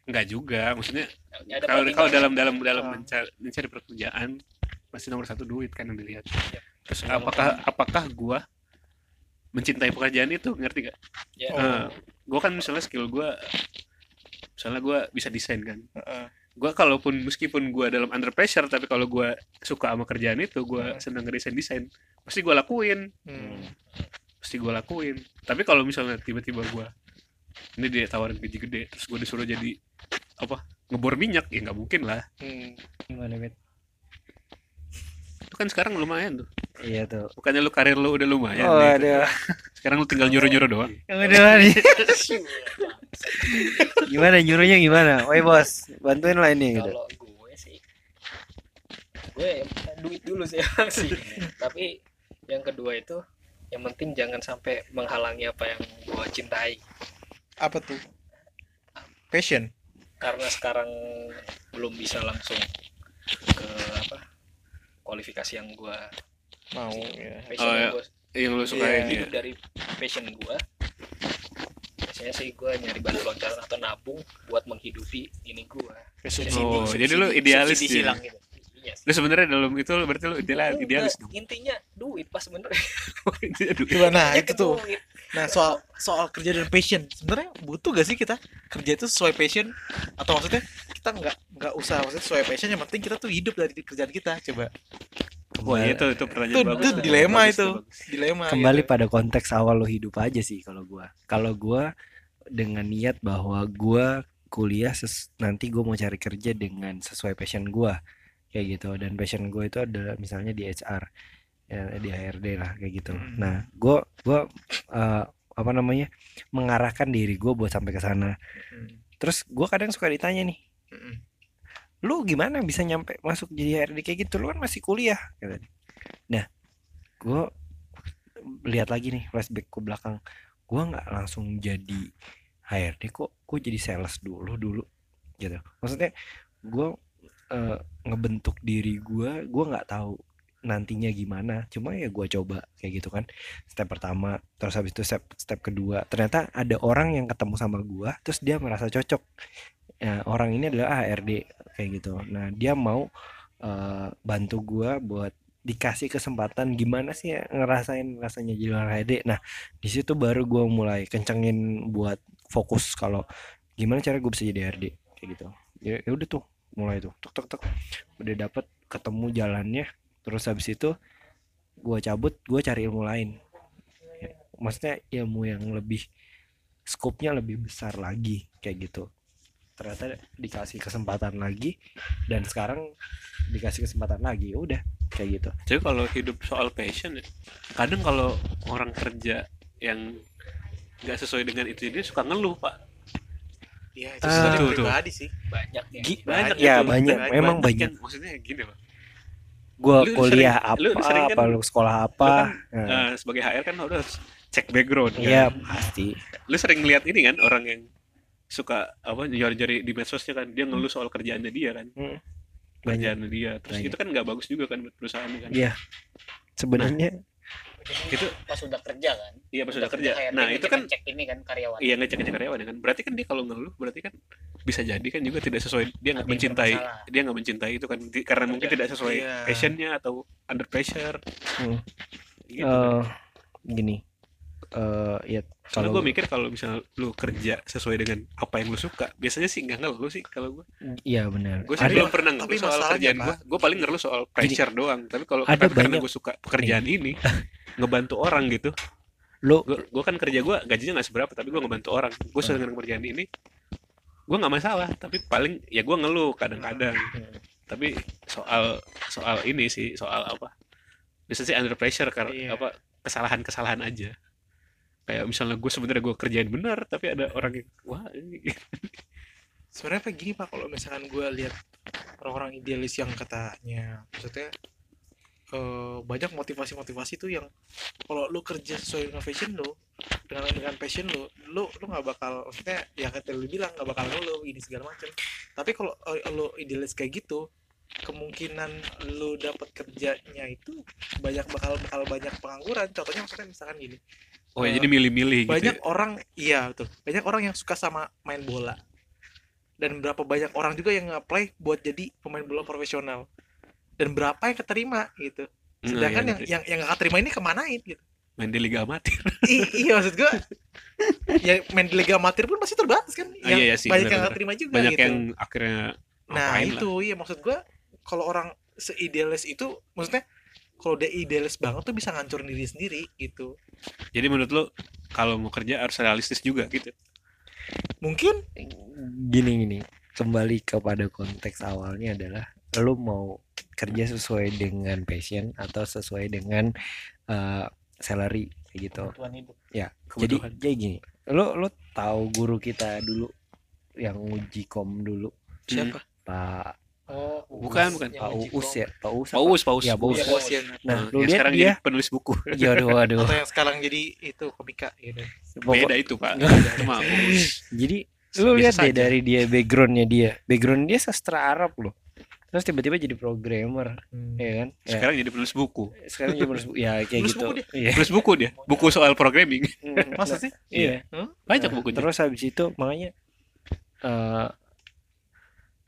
nggak juga maksudnya Ya, kalau kalau dalam dalam dalam Ah. mencari, mencari pekerjaan pasti nomor satu duit kan yang dilihat Iya. terus apakah apakah gua mencintai pekerjaan itu ngerti gak Ya. Oh. Eh, gua kan misalnya skill gua misalnya gua bisa desain kan Heeh. Gua kalaupun meskipun gua dalam under pressure tapi kalau gua suka sama kerjaan itu gua Hmm. senang ngedesain desain pasti gua lakuin. Hmm. pasti gua lakuin. Tapi kalau misalnya tiba-tiba gua ini dia tawarin gaji gede terus gua disuruh jadi apa ngebor minyak ya nggak mungkin lah. Hmm. gimana bet itu kan sekarang lumayan tuh. Iya tuh. Bukannya lu karir lu udah lumayan oh ada (laughs) sekarang lu tinggal nyuruh nyuruh doang udah nih (laughs) gimana nyuruhnya gimana? Woi bos bantuin lah ini gitu. Kalau gue sih gue duit dulu sih (laughs) sih tapi yang kedua itu yang penting jangan sampai menghalangi apa yang gue cintai. Apa tuh? Passion? Karena sekarang belum bisa langsung ke apa kualifikasi yang gue mau ya passion Oh, yang ya. gue yang lu Iya. sukain ya hidup dari passion gue biasanya sih gue nyari bantu loncaran atau nabung buat menghidupi ini gue Oh, jadi lu idealis ya? silang gitu iya sih. lu sebenarnya dalam itu lu berarti lu idealis, dong intinya duit pas bener (laughs) Aduh. gimana Intinya itu tuh duit. nah soal soal kerja dan passion sebenarnya butuh gak sih kita kerja itu sesuai passion atau maksudnya kita nggak nggak usah maksudnya sesuai passion yang penting kita tuh hidup dari kerjaan kita coba Wah kembali, itu itu pertanyaan Itu- bagus. itu tuh. dilema Bagus itu. bagus. dilema kembali gitu. pada konteks awal lo hidup aja sih kalau gua kalau gua dengan niat bahwa gua kuliah ses- nanti gua mau cari kerja dengan sesuai passion gua kayak gitu dan passion gua itu adalah misalnya di HR ya, di HRD lah kayak gitu Hmm. nah gua gua eh, apa namanya mengarahkan diri gua buat sampai ke sana Hmm. terus gua kadang suka ditanya nih Mm-mm. lu gimana bisa nyampe masuk jadi HRD kayak gitu lu kan masih kuliah nah gue lihat lagi nih flashback ke belakang gue nggak langsung jadi HRD kok gue jadi sales dulu dulu gitu. Maksudnya gue eh, ngebentuk diri gue gue nggak tahu nantinya gimana. Cuma ya gue coba kayak gitu kan step pertama terus habis itu step step kedua. Ternyata ada orang yang ketemu sama gue terus dia merasa cocok. Ya, orang ini adalah HRD kayak gitu. Nah dia mau eh, bantu gua buat dikasih kesempatan gimana sih ya ngerasain rasanya jadi orang HRD nah di situ baru gua mulai kencengin buat fokus kalau gimana cara gue bisa jadi HRD kayak gitu. Ya, ya udah tuh mulai tuh tek tek tek udah dapet ketemu jalannya terus habis itu gua cabut gua cari ilmu lain. Ya, maksudnya ilmu yang lebih skopnya lebih besar lagi kayak gitu. Ternyata dikasih kesempatan lagi dan sekarang dikasih kesempatan lagi ya udah kayak gitu Jadi kalau hidup soal passion kadang kalau orang kerja yang nggak sesuai dengan itu dia suka ngeluh pak. Iya, itu sesuatu Tuh, tuh. pribadi sih banyak ya Gi- Banyak ya gitu. banyak banyak, memang Banyak banyak yang maksudnya gini gua Lu kuliah sering- apa lu sering kan- apa lu sekolah apa kan, Nah, Eh, sebagai HR kan udah harus cek background kan. iya pasti Lu sering lihat ini kan orang yang suka apa jari-jari di medsosnya kan dia ngeluh soal kerjaannya dia kan. Hmm. Kerjaannya dia. Terus Banyak. itu kan nggak bagus juga kan buat perusahaan kan. Iya. sebenarnya Itu pas sudah kerja kan iya pas sudah kerja. HRD Nah, itu kan ngecek ini kan karyawan Iya ngecek ngecek karyawan ya kan. Berarti kan dia kalau ngeluh berarti kan bisa jadi kan juga tidak sesuai dia nggak mencintai bermasalah. dia nggak mencintai itu kan Di- karena mungkin tidak sesuai Iya. passionnya atau under pressure. Hmm. Gitu kan. eh gini eh ya kalau gue mikir kalau misalnya lu kerja sesuai dengan apa yang lu suka, biasanya sih nggak ngeluh sih kalau gue. iya benar Gue sih ada belum pernah tapi ngeluh soal kerjaan gue. Gue paling ngeluh soal pressure doang. Tapi kalau ada karena banyak- gue suka pekerjaan ini, (laughs) ngebantu orang gitu. lo Gue kan kerja gue gajinya nggak seberapa, tapi gue ngebantu orang. Gue Hmm. sesuai dengan pekerjaan ini, gue nggak masalah. Tapi paling ya gue ngeluh kadang-kadang. Hmm. Tapi soal soal ini sih soal apa? Bisa sih under pressure karena Iya. apa kesalahan-kesalahan aja. Kayak misalnya gue sebenarnya gue kerjain benar, tapi ada orang yang wah ini. (laughs) Sebenarnya kayak gini pak? Kalau misalkan gue lihat orang-orang idealis yang katanya maksudnya eh, banyak motivasi-motivasi tuh yang kalau lu kerja sesuai dengan passion lu dengan dengan passion lu lu lu nggak bakal maksudnya ya kata lu bilang nggak bakal ngeluh ini segala macam. Tapi kalau eh, lu idealis kayak gitu kemungkinan lu dapat kerjanya itu banyak bakal bakal banyak pengangguran. Contohnya maksudnya misalkan gini Oh Eh, jadi milih-milih gitu. banyak ya. orang iya betul banyak orang yang suka sama main bola dan berapa banyak orang juga yang apply buat jadi pemain bola profesional dan berapa yang keterima gitu Mm, sedangkan iya, yang yang yang gak keterima ini kemanain gitu main di liga amatir. (laughs) I- iya maksud gua ya main di liga amatir pun masih terbatas kan Ah, yang iya, iya sih, banyak yang benar-benar. gak terima juga Banyak gitu yang akhirnya nah ngapain lah. itu iya maksud gua kalau orang seidealis itu maksudnya kalau dia idealis banget tuh bisa ngancurin diri sendiri gitu. Jadi menurut lo kalau mau kerja harus realistis juga gitu. mungkin? Gini gini. Kembali kepada konteks awalnya adalah lu mau kerja sesuai dengan passion atau sesuai dengan eh, salary kayak gitu. Kebutuhan hidup. Ya jadi Kebutuhan. jadi gini. Lu lu tahu guru kita dulu yang uji kom dulu? Siapa? Pak oh Bukan, bukan. pak uus ya pak uus apa? Paus, paus. ya paus Iya, Bos yang nah Nah, lu yang lihat sekarang dia jadi penulis buku. ya aduh (laughs) aduh atau yang sekarang jadi itu komika gitu Beda itu, Pak. Itu mah Paus. jadi lu lihat deh dari dia backgroundnya dia background dia sastra Arab loh terus tiba-tiba jadi programmer ya kan ya. Sekarang jadi penulis buku. sekarang dia harus ya kayak Nulis gitu buku dia? iya Penulis buku dia. Buku soal programming. (laughs) masa sih iya Banyak Nah, bukunya. terus habis itu makanya eh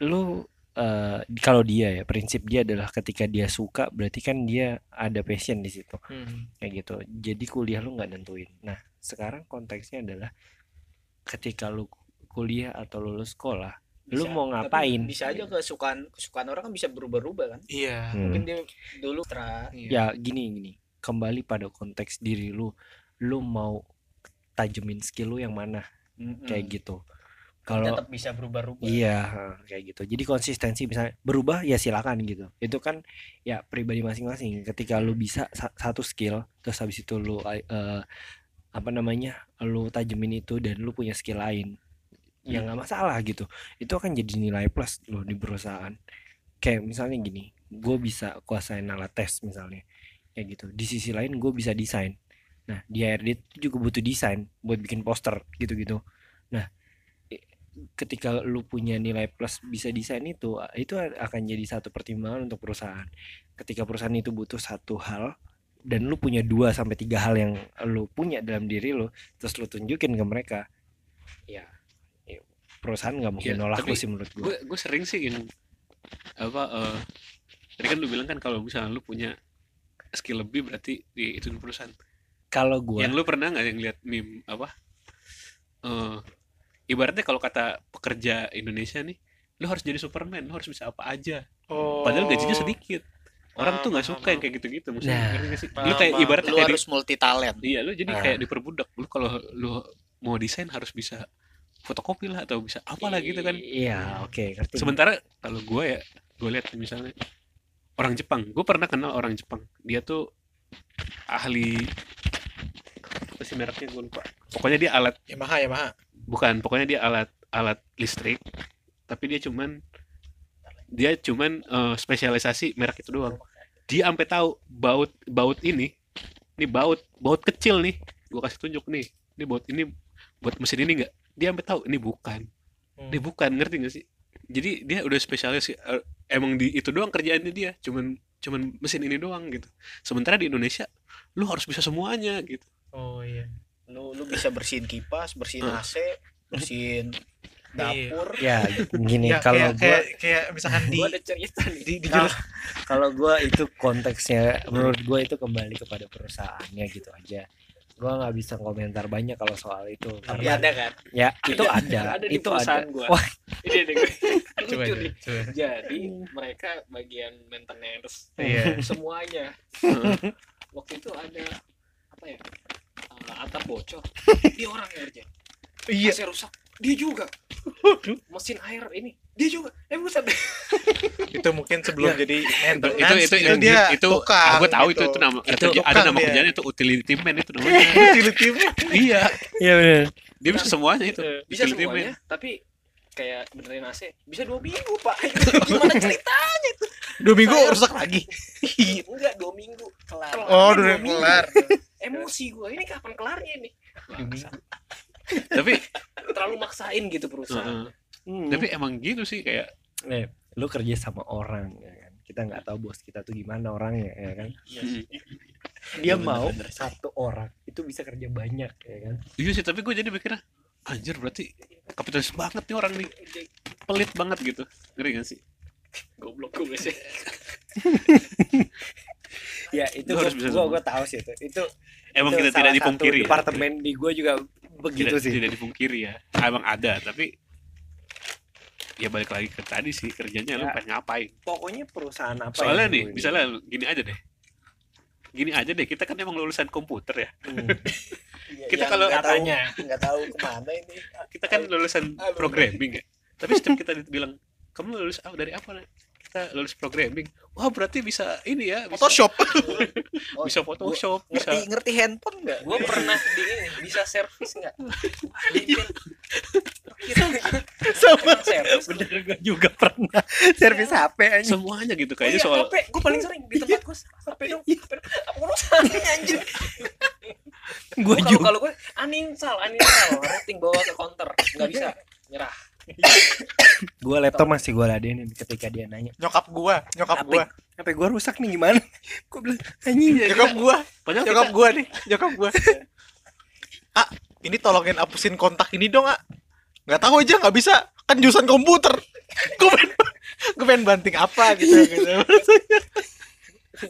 lu eh, kalau dia ya prinsip dia adalah ketika dia suka berarti kan dia ada passion di situ. Hmm. kayak gitu. Jadi kuliah lu nggak nentuin. Nah sekarang konteksnya adalah ketika lu kuliah atau lulus sekolah lu Bisa. mau Tapi ngapain? bisa aja kesukaan kesukaan orang kan bisa berubah-ubah kan? Iya. Hmm. mungkin dia dulu tra ya gini gini. Kembali pada konteks diri lu. Lu mau tajemin skill lu yang mana? Kayak gitu kalau tetap bisa berubah-ubah Iya, kayak gitu. Jadi konsistensi misalnya berubah ya silakan gitu. Itu kan ya pribadi masing-masing. Ketika lu bisa sa- satu skill, terus habis itu lu eh, apa namanya, lu tajemin itu dan lu punya skill lain, ya nggak masalah gitu. Itu akan jadi nilai plus lo di perusahaan. Kayak misalnya gini, gue bisa kuasain alat tes misalnya, kayak gitu. Di sisi lain gue bisa desain. Nah di HRD itu juga butuh desain buat bikin poster gitu-gitu. Nah ketika lu punya nilai plus bisa desain itu itu akan jadi satu pertimbangan untuk perusahaan. Ketika perusahaan itu butuh satu hal dan lu punya dua sampai tiga hal yang lu punya dalam diri lu terus lu tunjukin ke mereka ya, ya, perusahaan nggak mungkin Ya, nolak lu sih menurut gue gue gue sering sih yang apa eh tadi kan lu bilang kan kalau misalnya lu punya skill lebih berarti di itu perusahaan. Kalau gue yang lu pernah nggak yang lihat meme apa eh ibaratnya kalau kata pekerja Indonesia nih lu harus jadi Superman lu harus bisa apa aja. Oh. padahal gajinya sedikit. Orang tuh nggak Paham, suka yang kayak gitu-gitu maksudnya. Nah. ngerti nggak sih? lu kayak ibaratnya lu kayak di- harus multi talent iya lu jadi Ah. kayak diperbudak. Lu kalau lu mau desain harus bisa fotokopi lah atau bisa apalah gitu kan. Iya oke ngerti. Sementara kalau gue ya gue lihat misalnya orang Jepang. Gue pernah kenal orang Jepang. Dia tuh ahli apa sih mereknya? Gue lupa. Pokoknya dia alat Yamaha, Yamaha. Bukan pokoknya dia alat alat listrik tapi dia cuman dia cuman eh, spesialisasi merek itu doang. Dia sampai tahu baut baut ini ini baut baut kecil nih. Gue kasih tunjuk nih ini baut ini buat mesin ini enggak dia sampai tahu ini bukan. Hmm. ini bukan ngerti gak sih? Jadi dia udah spesialis eh, emang di itu doang kerjaannya dia cuman cuman mesin ini doang gitu. Sementara di Indonesia lu harus bisa semuanya gitu. Oh iya. Lu lu bisa bersihin kipas bersihin Hmm. AC bersihin dapur. Ya gini Ya, kalau kayak, gue kayak, kayak misalkan di gua ada cerita nih. di, di kalau kalau gue itu konteksnya menurut gue itu kembali kepada perusahaannya gitu aja. Gue nggak bisa komentar banyak kalau soal itu tapi karena ada kan? Ya itu ada, ada di itu ada. gua. wah. Ini deh gue coba, jadi mereka bagian maintenance Iya. semuanya. (laughs) Waktu itu ada apa ya uh, atap bocor. Dia (laughs) orang yang kerja Iya. AC rusak. Dia juga. Mesin air ini. Dia juga. Eh buset. (laughs) Itu mungkin sebelum jadi maintenance. itu itu itu, dia itu tukang, aku tahu itu gitu. itu nama Itu kerja- ada tukang nama kerjanya itu utility man itu namanya. (laughs) Utility man. iya. Iya benar dia bisa semuanya itu. Bisa Utility man. semuanya tapi kayak benerin AC bisa dua minggu pak. (laughs) Gimana (laughs) ceritanya itu? Dua minggu rusak lagi. enggak dua minggu. Kelar. Oh, Dua udah minggu. kelar. emosi gue ini kapan kelarnya ini? Tapi (laughs) terlalu maksain gitu perusahaan. Heeh. tapi emang gitu sih kayak eh, lu kerja sama orang ya kan? Kita nggak tahu bos kita tuh gimana orangnya ya kan? Mm, dia mau satu orang itu bisa kerja banyak ya kan? Iya sih tapi gue jadi mikirnya anjir berarti kapitalis banget nih orang nih. Pelit banget gitu. Ngeri gak sih? Goblok gue sih (laughs) ya itu Lu gua, harus bisa gua, semua. gua tahu sih itu. Itu emang itu kita salah tidak satu dipungkiri ya. departemen di gua juga begitu tidak, sih. tidak dipungkiri ya. Emang ada tapi ya balik lagi ke tadi sih kerjanya lu Ya. pengen ngapain? Pokoknya perusahaan apa soalnya nih lu misalnya gini aja deh. Gini aja deh kita kan emang lulusan komputer ya. Hmm. (laughs) Kita Yang kalau- nggak tahu katanya. nggak tahu ke mana ini kita kan lulusan Aduh. programming ya tapi setiap kita bilang kamu lulus apa dari apa Nak?" kita lulus programming wah berarti bisa ini ya bisa, Photoshop. (laughs) Oh, bisa Photoshop bisa ngerti ngerti handphone nggak gue pernah di ini bisa servis nggak di (laughs) sama servis bener gua juga pernah servis HP aja semuanya gitu Oh kayaknya iya, soal HP, gue paling sering di tempat gue HP dong, HP. Apa urusannya anjir? Gua juga kalau gue uninstall, uninstall, routing bawa ke counter, nggak bisa nyerah. gua laptop masih gua ladenin ketika dia nanya Nyokap gua, nyokap gua. HP gua rusak nih gimana gua bilang anjing (laughs) Nyokap gua, padahal nyokap gua nih, nyokap gua. (laughs) Ah, ini tolongin hapusin kontak ini dong, Ah. Nggak tahu aja, nggak bisa. Kan jurusan komputer. Gue pengen, gue pengen banting apa gitu. gitu. (laughs)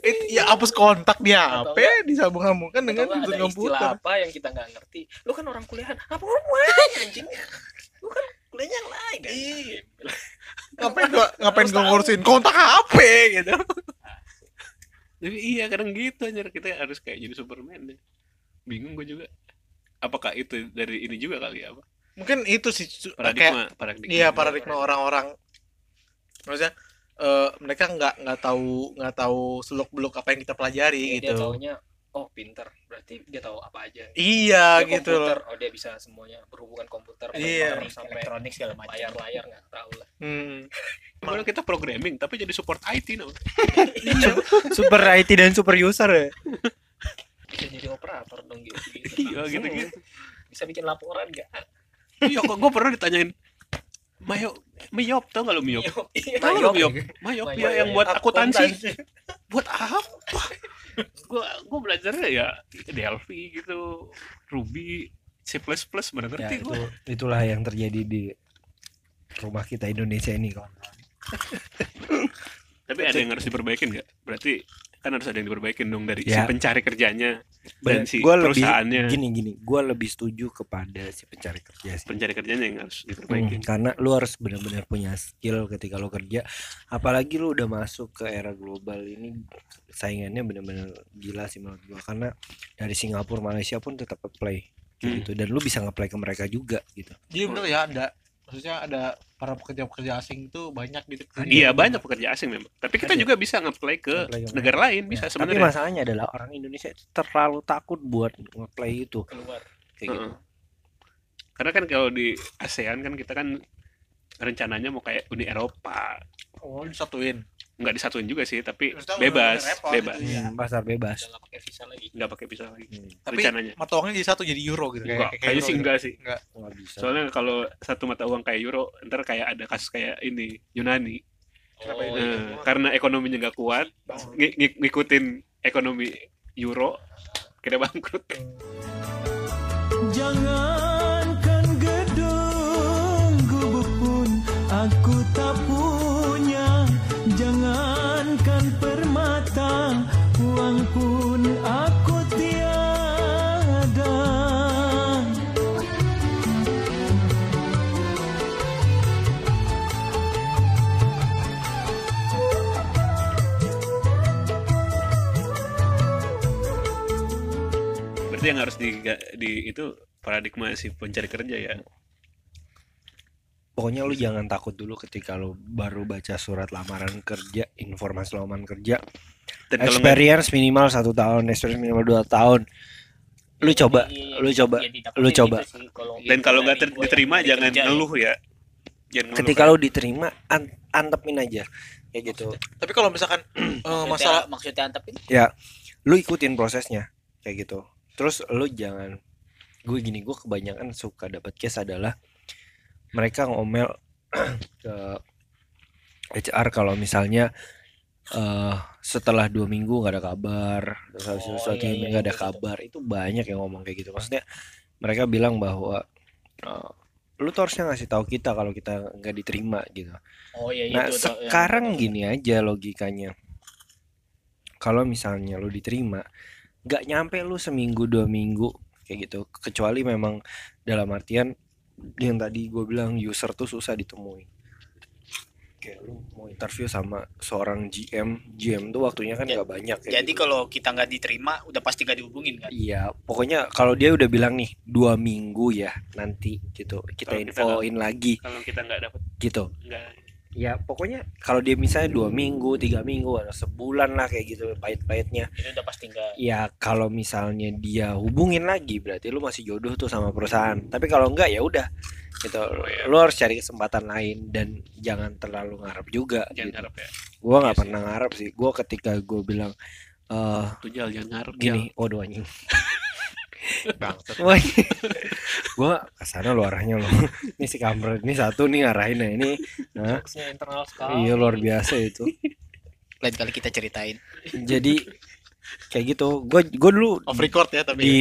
It- ya hapus kontak di HP, disambung-sambungkan dengan ada istilah komputer. apa yang kita nggak ngerti. Lu kan orang kuliahan, apa hubungannya anjing? Lu kan kuliah yang lain kan Iya. (laughs) ngapain gua ngapain gua ngurusin kontak HP gitu (laughs) Tapi iya kadang gitu anjir kita harus kayak jadi Superman deh. Bingung gue juga. Apakah itu dari ini juga kali ya apa? mungkin itu sih su- kayak Paradigma, paradigma. iya paradigma orang-orang maksudnya eh, mereka nggak nggak tahu nggak tahu seluk beluk apa yang kita pelajari Iya, dia gitu. taunya oh pinter. Berarti dia tahu apa aja. Iya Dia gitu loh. Komputer, oh dia bisa semuanya berhubungan komputer Iya. elektronik, sampai elektronik segala macam. layar-layar nggak tahu lah. Hmm. (laughs) Padahal kita programming tapi jadi support IT no. (laughs) super IT dan super user ya? Bisa jadi operator dong gitu, Iya gitu gitu. bisa bikin laporan nggak? Iya kok gue pernah ditanyain Mayo, Miop tau gak lu Miop? Tahu lu Miop? Ya yang buat akuntansi. Buat apa? Gua gua belajarnya ya Delphi gitu, Ruby, C++, mana ya ngerti itu gua. itulah yang terjadi di rumah kita Indonesia ini kawan Tapi ada yang harus diperbaikin nggak? Berarti kan harus ada yang diperbaikin dong dari si Ya. pencari kerjanya dan si Gua lebih perusahaannya. gini gini gue lebih setuju kepada si pencari kerja sih Pencari kerjanya yang harus Hmm, diperbaikin. karena lu harus benar-benar punya skill ketika lu kerja apalagi lu udah masuk ke era global ini saingannya benar-benar gila sih menurut gua karena dari Singapura Malaysia pun tetap apply Hmm. gitu dan lu bisa ngeplay ke mereka juga gitu Jadi bener ya ada maksudnya ada para pekerja-pekerja asing itu banyak gitu. Iya banyak pekerja asing memang. Tapi kita Ada. juga bisa nge-play ke negara lain bisa Ya, tapi sebenarnya. masalahnya adalah orang Indonesia itu terlalu takut buat ngeplay itu keluar kayak gitu. Karena kan kalau di ASEAN kan kita kan rencananya mau kayak Uni Eropa. Oh, disatuin. Nggak disatuin juga sih, tapi Maksudnya bebas, repot bebas. gitu ya. Hmm, pasar bebas nggak pakai visa lagi Nggak pakai visa lagi. Hmm, Tapi rencananya. mata uangnya jadi satu jadi euro gitu. Enggak, kayaknya euro sih gitu. enggak sih. nggak bisa Soalnya kalau satu mata uang kayak euro, ntar kayak ada kasus kayak ini Yunani. Kenapa oh, itu? iya. Nah, karena ekonominya nggak kuat, ng- ng- ngikutin ekonomi euro, kita bangkrut. Jangankan Berarti yang harus di, di itu paradigma si pencari kerja ya. Pokoknya lu jangan takut dulu ketika lu baru baca surat lamaran kerja, informasi lamaran kerja. Dan kalau nggak Experience minimal satu tahun, experience minimal dua tahun. Lu coba, Iya, lu coba, iya, lu gitu coba. kalau dan kalau nggak ter- gua yang diterima jangan ya. ngeluh ya. Jangan ngeluh, Ketika kan. lu diterima, an- antepin aja, kayak gitu. Tapi kalau misalkan (clears throat) eh, masalah maksudnya antepin Lu ikutin prosesnya, kayak gitu. Terus lu jangan, gue gini, gue kebanyakan suka dapat case adalah mereka ngomel (clears throat) ke HR kalau misalnya eh setelah dua minggu nggak ada kabar, terus habis Oh, satu iya, iya, nggak ada itu. kabar, itu banyak yang ngomong kayak gitu. Maksudnya mereka bilang bahwa eh, lu tuh harusnya ngasih tahu kita kalau kita nggak diterima gitu. oh iya Nah, itu yang- sekarang gini aja logikanya. Kalau misalnya lu diterima, nggak nyampe lu seminggu dua minggu kayak gitu. Kecuali memang dalam artian yang tadi gue bilang user tuh susah ditemui. Kayak lu mau interview sama seorang GM, GM tuh waktunya kan Ja- nggak banyak. kayak jadi gitu. kalau kita nggak diterima udah pasti nggak dihubungin kan Iya, pokoknya kalau dia udah bilang nih dua minggu ya nanti gitu kita kita infoin lagi kalau kita nggak dapat gitu. nggak Ya pokoknya kalau dia misalnya dua minggu, tiga minggu, atau sebulan lah kayak gitu pahit-pahitnya. itu udah pasti nggak Ya kalau misalnya dia hubungin lagi berarti lu masih jodoh tuh sama perusahaan. Tapi kalau enggak ya udah gitu. Lu harus cari kesempatan lain dan jangan terlalu ngarep juga. jangan gitu. harap ya. Gua nggak Iya sih. pernah ngarep sih. Gua ketika gue bilang eh Tuh jal jangan ngarep. gini, waduh anjing. (laughs) bangsat. Wah, gua ke sana lu arahnya lo. ini si kampret ini satu nih ngarahin ya ini. Nah, Jokesnya internal sekali iya luar biasa itu. lain kali kita ceritain Jadi kayak gitu. Gue gue dulu off record ya tapi di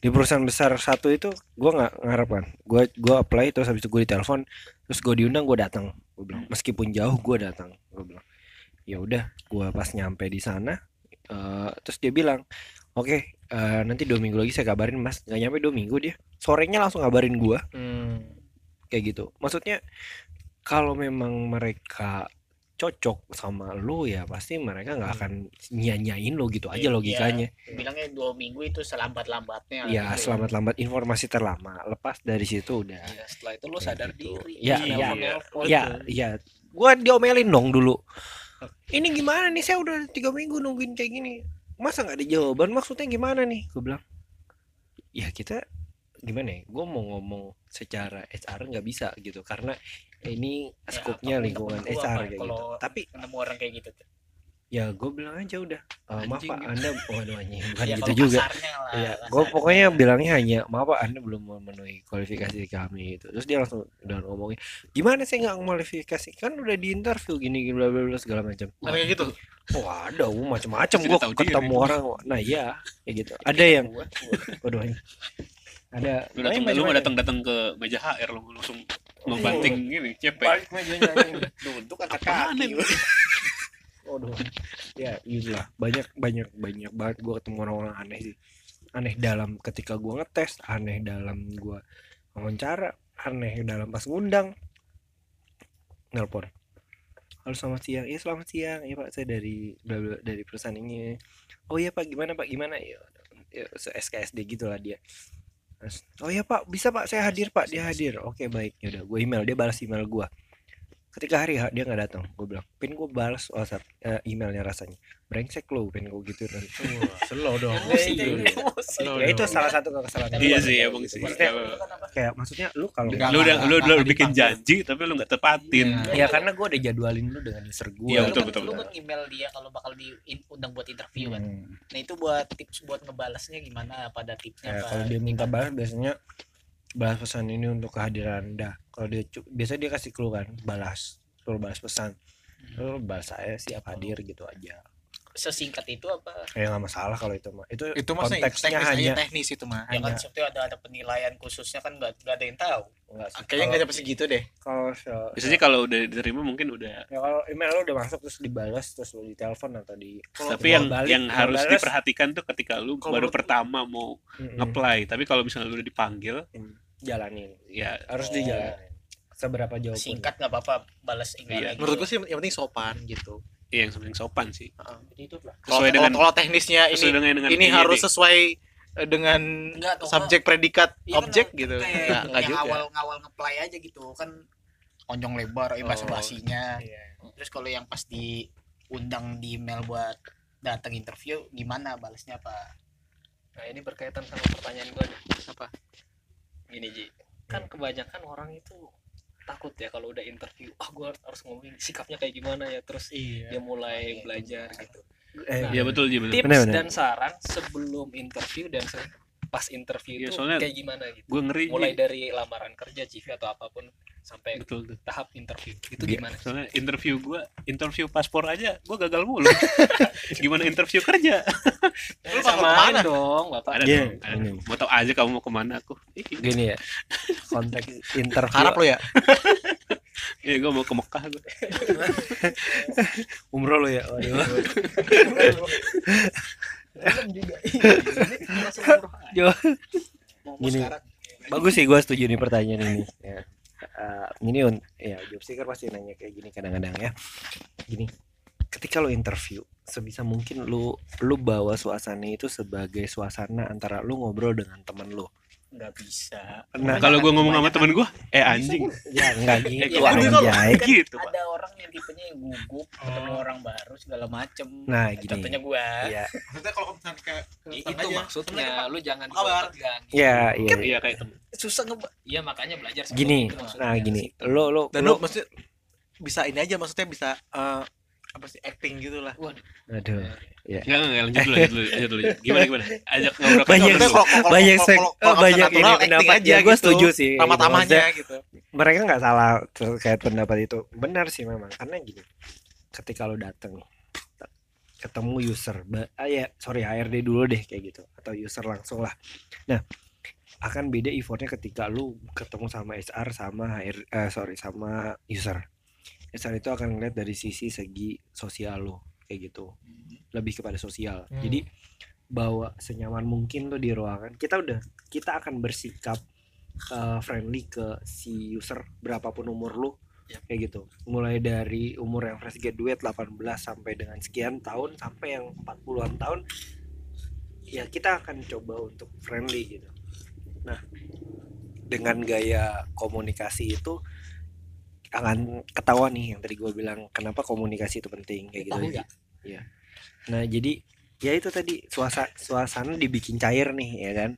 di perusahaan besar satu itu gue nggak ngarep kan. Gue gue apply terus habis itu gue ditelepon terus gue diundang gue datang. Gue bilang meskipun jauh gue datang. Gue bilang ya udah gue pas nyampe di sana eh, terus dia bilang oke eh, nanti dua minggu lagi saya kabarin mas. Nggak nyampe dua minggu dia. Sorenya langsung ngabarin gue Hmm. kayak gitu. Maksudnya kalau memang mereka cocok sama lu ya pasti mereka nggak akan nyanyain lo gitu aja Iya, logikanya. bilangnya dua minggu itu selambat lambatnya ya selamat lambat informasi terlama. Lepas dari situ udah. Iya, setelah itu lu Kayak sadar gitu. diri. Ya, Iya, iya. nelpon. ya ya gua diomelin dong dulu. Ini gimana nih? Saya udah tiga minggu nungguin kayak gini masa nggak ada jawaban? Maksudnya gimana nih? Gue bilang ya kita gimana ya? Gue mau ngomong secara HR nggak bisa gitu karena ini Ya, skupnya apa, lingkungan HR apa, kayak gitu. Tapi ketemu orang kayak gitu tuh ya gue bilang aja udah "Eh, maaf pak gitu. anda waduh anjing (laughs) bukan Ya, gitu juga lah, Iya, gue kasarnya. pokoknya bilangnya hanya maaf pak anda belum memenuhi kualifikasi kami itu. Terus dia langsung udah ngomongin gimana sih nggak kualifikasi kan udah di interview gini gini bla bla bla segala macam. Kayak gitu. Wah ada (laughs) gua macam-macam gue ketemu orang. Nah iya kayak gitu. Ada yang (laughs) waduh anjing. Ada Lu datang lu datang datang ke meja HR lu langsung ngebanting gini cepet. balik mejanya duduk angkat kaki. Waduh. Ya itulah banyak banyak banyak banget gue ketemu orang-orang aneh sih. Aneh dalam ketika gua ngetes, aneh dalam gua wawancara, aneh dalam pas ngundang. Nelpon. Halo selamat siang. Iya selamat siang. Iya Pak, saya dari dari perusahaan ini. Oh iya Pak, gimana Pak? Gimana? Ya, ya se- SKSD gitulah dia. Oh iya Pak, bisa Pak, saya hadir Pak, dia hadir. Oke baik, ya udah, gue email, dia balas email gua ketika hari H dia nggak datang. Gue bilang pin gue balas WhatsApp eh, emailnya rasanya. Brengsek lo pin gue gitu dan Slow dong. ya itu salah satu kesalahan Iya sih emang sih. Maksudnya, Kalau- kayak maksudnya lu kalau Lu udah lu udah bikin janji tapi lu nggak tepatin. ya karena gue udah jadwalin lu dengan user gue Iya, Lu betul, kan- betul, lu betul. kan email dia kalau bakal diundang buat interview kan? Hmm. nah itu buat tips buat ngebalasnya gimana pada tipsnya Ya, kalau dia minta balas biasanya balas pesan ini untuk kehadiran anda. Kalau dia biasa dia kasih clue kan balas suruh balas pesan. Lu balas saya siap hadir gitu aja. Sesingkat itu apa? Ya nggak masalah kalau itu mah. Itu Itu maksudnya konteksnya teknis hanya teknis itu mah. ya kan sebetulnya ada ada penilaian khususnya kan nggak nggak ada yang tahu. Enggak sih. Kayaknya nggak sampai segitu deh. kalau se- Biasanya kalau udah diterima mungkin udah ya kalau email lo udah masuk terus dibalas terus lo ditelepon atau di tapi yang balik, yang harus balas, diperhatikan tuh ketika lu baru pertama mau mm-mm, ngeplay tapi kalau misalnya lu udah dipanggil jalanin ya harus Oh. dijalanin seberapa jauh pun singkat nggak apa-apa balas Iya. email lagi Menurut gue sih yang penting sopan gitu. iya yang penting sopan sih itu lah Kalau Sesuai dengan- kalau teknisnya sesuai ini dengan, dengan ini harus sesuai eh, dengan Enggak, subjek predikat Iya kan, objek gitu. kayak Nggak nggak yang juga. awal ngawal ngeplay aja gitu kan onjong lebar ya bahasa basinya Iya. terus kalau yang pas diundang di email buat datang interview gimana balasnya apa Nah, ini berkaitan sama pertanyaan gue nih. Apa? Gini, Ji. Kan kebanyakan orang itu takut ya kalau udah interview, ah gue harus ngomongin sikapnya kayak gimana ya, terus dia mulai belajar gitu. Eh, Nah, iya betul Ji betul Tips Bener, bener. dan saran sebelum interview dan se- pas interview Iya, itu soalnya kayak gimana gitu. gue ngeri. Mulai dari lamaran kerja, CV atau apa pun sampai betul tuh tahap interview. Itu Iya. gimana? soalnya interview gua interview paspor aja gua gagal mulu (laughs) gimana interview kerja Lu sama ke mana? dong, Bapak. ada Iya, dong ada ini. dong. mau tau aja kamu mau ke mana aku gini ya konteks (laughs) interview Harap lo ya. (laughs) iya gua mau ke Mekah gua umroh lo ya waduh (laughs) Jo. gini. bagus sih gue setuju nih pertanyaan ini. Ya. Eh, ini un- ya job seeker pasti nanya kayak gini kadang-kadang ya. Gini ketika lo interview sebisa mungkin lu lu bawa suasana itu sebagai suasana antara lu ngobrol dengan temen lu nggak bisa. Nah kalau gua ngomong sama temen gua eh anjing. ya (laughs) enggak gitu. Eh, kalau- anjay gitu pak. ada orang yang tipenya yang gugup ketemu orang baru segala macem. Nah gini. contohnya gua. Ya Maksudnya kalau misalnya kayak itu maksudnya lu jangan Kabar. ya iya iya. Kayak temen. susah nge Iya makanya belajar gini nah gini. lo lo dan lo lu maksudnya bisa ini aja maksudnya bisa eh, apa sih acting gitu lah. aduh Enggak, enggak, lanjut dulu, lanjut dulu, lanjut dulu. (laughs) Gimana, gimana? Ajak ngobrol Banyak dulu. kalau- kalau- banyak kalau- sek kalau- kalau banyak ini pendapat aja ya gue gitu. setuju sih Ramah gitu. gitu. mereka nggak salah terkait pendapat itu benar sih memang karena gini ketika lo dateng ketemu user ah ya sorry HRD dulu deh kayak gitu atau user langsung lah nah akan beda effortnya ketika lu ketemu sama HR sama HR eh, sorry sama user HR itu akan ngeliat dari sisi segi sosial lo kayak gitu. Lebih kepada sosial. Hmm. jadi bawa senyaman mungkin tuh di ruangan. Kita udah kita akan bersikap uh, friendly ke si user berapapun umur lu. Yap. kayak gitu. Mulai dari umur yang fresh graduate 18 sampai dengan sekian tahun sampai yang 40-an tahun ya kita akan coba untuk friendly gitu. Nah dengan gaya komunikasi itu akan ketahuan nih yang tadi gue bilang kenapa komunikasi itu penting kayak gitu nggak? Iya. Nah jadi ya itu tadi suasana suasana dibikin cair nih ya kan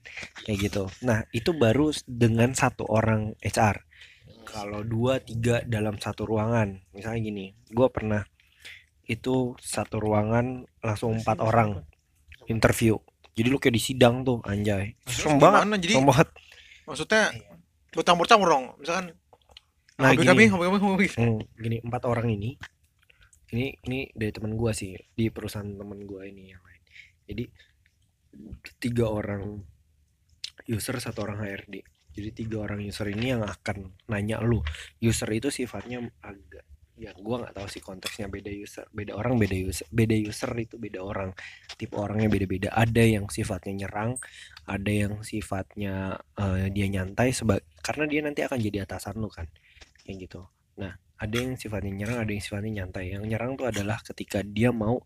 kayak gitu. Nah itu baru dengan satu orang HR. Kalau dua tiga dalam satu ruangan, misalnya gini, gue pernah itu satu ruangan langsung empat orang interview. Jadi lu kayak di sidang tuh anjay. Serem banget. Jadi Serem banget. maksudnya bercampur-campur dong. Misalkan Nah, hobi gini. kami, hobi kami, hobi. Hmm, gini empat orang ini ini ini dari teman gua sih di perusahaan teman gua ini yang lain. Jadi tiga orang user satu orang HRD jadi tiga orang user ini yang akan nanya lu. User itu sifatnya agak ya gua nggak tahu sih konteksnya beda user beda orang beda user beda user itu beda orang. Tipe orangnya beda-beda. Ada yang sifatnya nyerang ada yang sifatnya eh, dia nyantai seba karena dia nanti akan jadi atasan lu kan kayak gitu. Nah ada yang sifatnya nyerang ada yang sifatnya nyantai. Yang nyerang tuh adalah ketika dia mau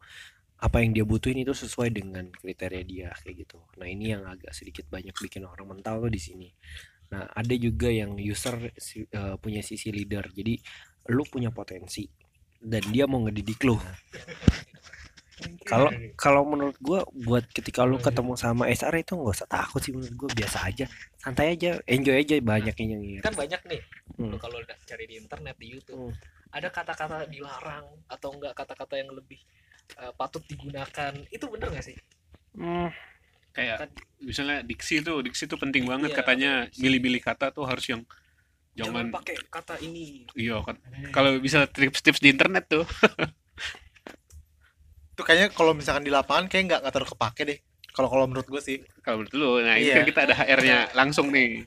apa yang dia butuhin itu sesuai dengan kriteria dia kayak gitu. Nah ini yang agak sedikit banyak bikin orang mental tuh di sini. Nah ada juga yang user eh, punya sisi leader. Jadi lu punya potensi dan dia mau ngedidik lu kalau kalau menurut gua buat ketika lu ketemu sama SR itu nggak usah takut sih menurut gua biasa aja. Santai aja enjoy aja banyak yang nyiar. kan banyak nih Hmm. lu kalau udah cari di internet di YouTube Hmm. ada kata-kata dilarang atau enggak kata-kata yang lebih eh, patut digunakan. Itu bener gak sih? Hmm, kayak misalnya diksi tuh diksi tuh penting banget Iya, katanya. milih-milih kata tuh harus yang jangan jangan pakai kata ini. Iya kan kalau bisa tips-tips di internet tuh (laughs) Itu kayaknya kalau misalkan di lapangan kayak nggak nggak terlalu kepake deh. Kalau kalau menurut gue sih. kalau menurut lu nah ini Iya. kan kita ada HR-nya langsung nih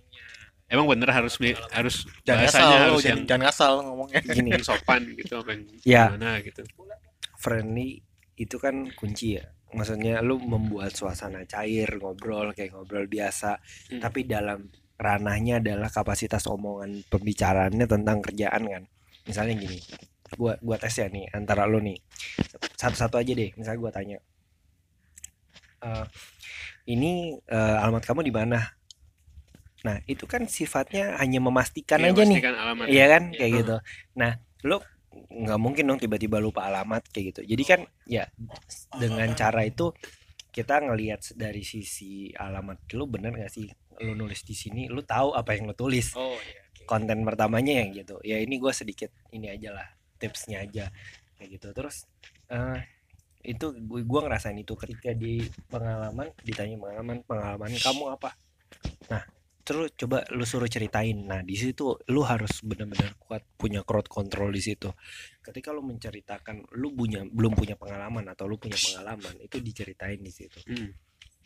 emang bener harus mi- harus Jangan bahasanya lo, harus jangan, yang, jangan ngasal ngomongnya. gini yang (laughs) sopan gitu apa yang (laughs) Ya. gimana gitu friendly itu kan kunci ya maksudnya lu membuat suasana cair ngobrol kayak ngobrol biasa Hmm. tapi dalam ranahnya adalah kapasitas omongan pembicaraannya tentang kerjaan kan misalnya gini gua gua tes ya nih antara lu nih. Satu-satu aja deh misalnya gua tanya. "Eh, ini eh, alamat kamu di mana? Nah itu kan sifatnya hanya memastikan Iya, aja nih. alamat Iya kan? Iya. kayak gitu. Nah, lu nggak mungkin dong tiba-tiba lupa alamat kayak gitu. Jadi kan ya dengan cara itu kita ngelihat dari sisi alamat lu bener gak sih? Lu nulis di sini lu tahu apa yang lu tulis. Oh iya konten pertamanya yang gitu. Ya ini gua sedikit ini aja lah tipsnya aja kayak gitu. Terus eh itu gue gua ngerasain itu ketika di pengalaman ditanya pengalaman pengalaman kamu apa? Nah terus coba lu suruh ceritain. Nah di situ lu harus benar-benar kuat punya crowd control di situ. Ketika lu menceritakan lu punya belum punya pengalaman atau lu punya pengalaman itu diceritain di situ. Hmm.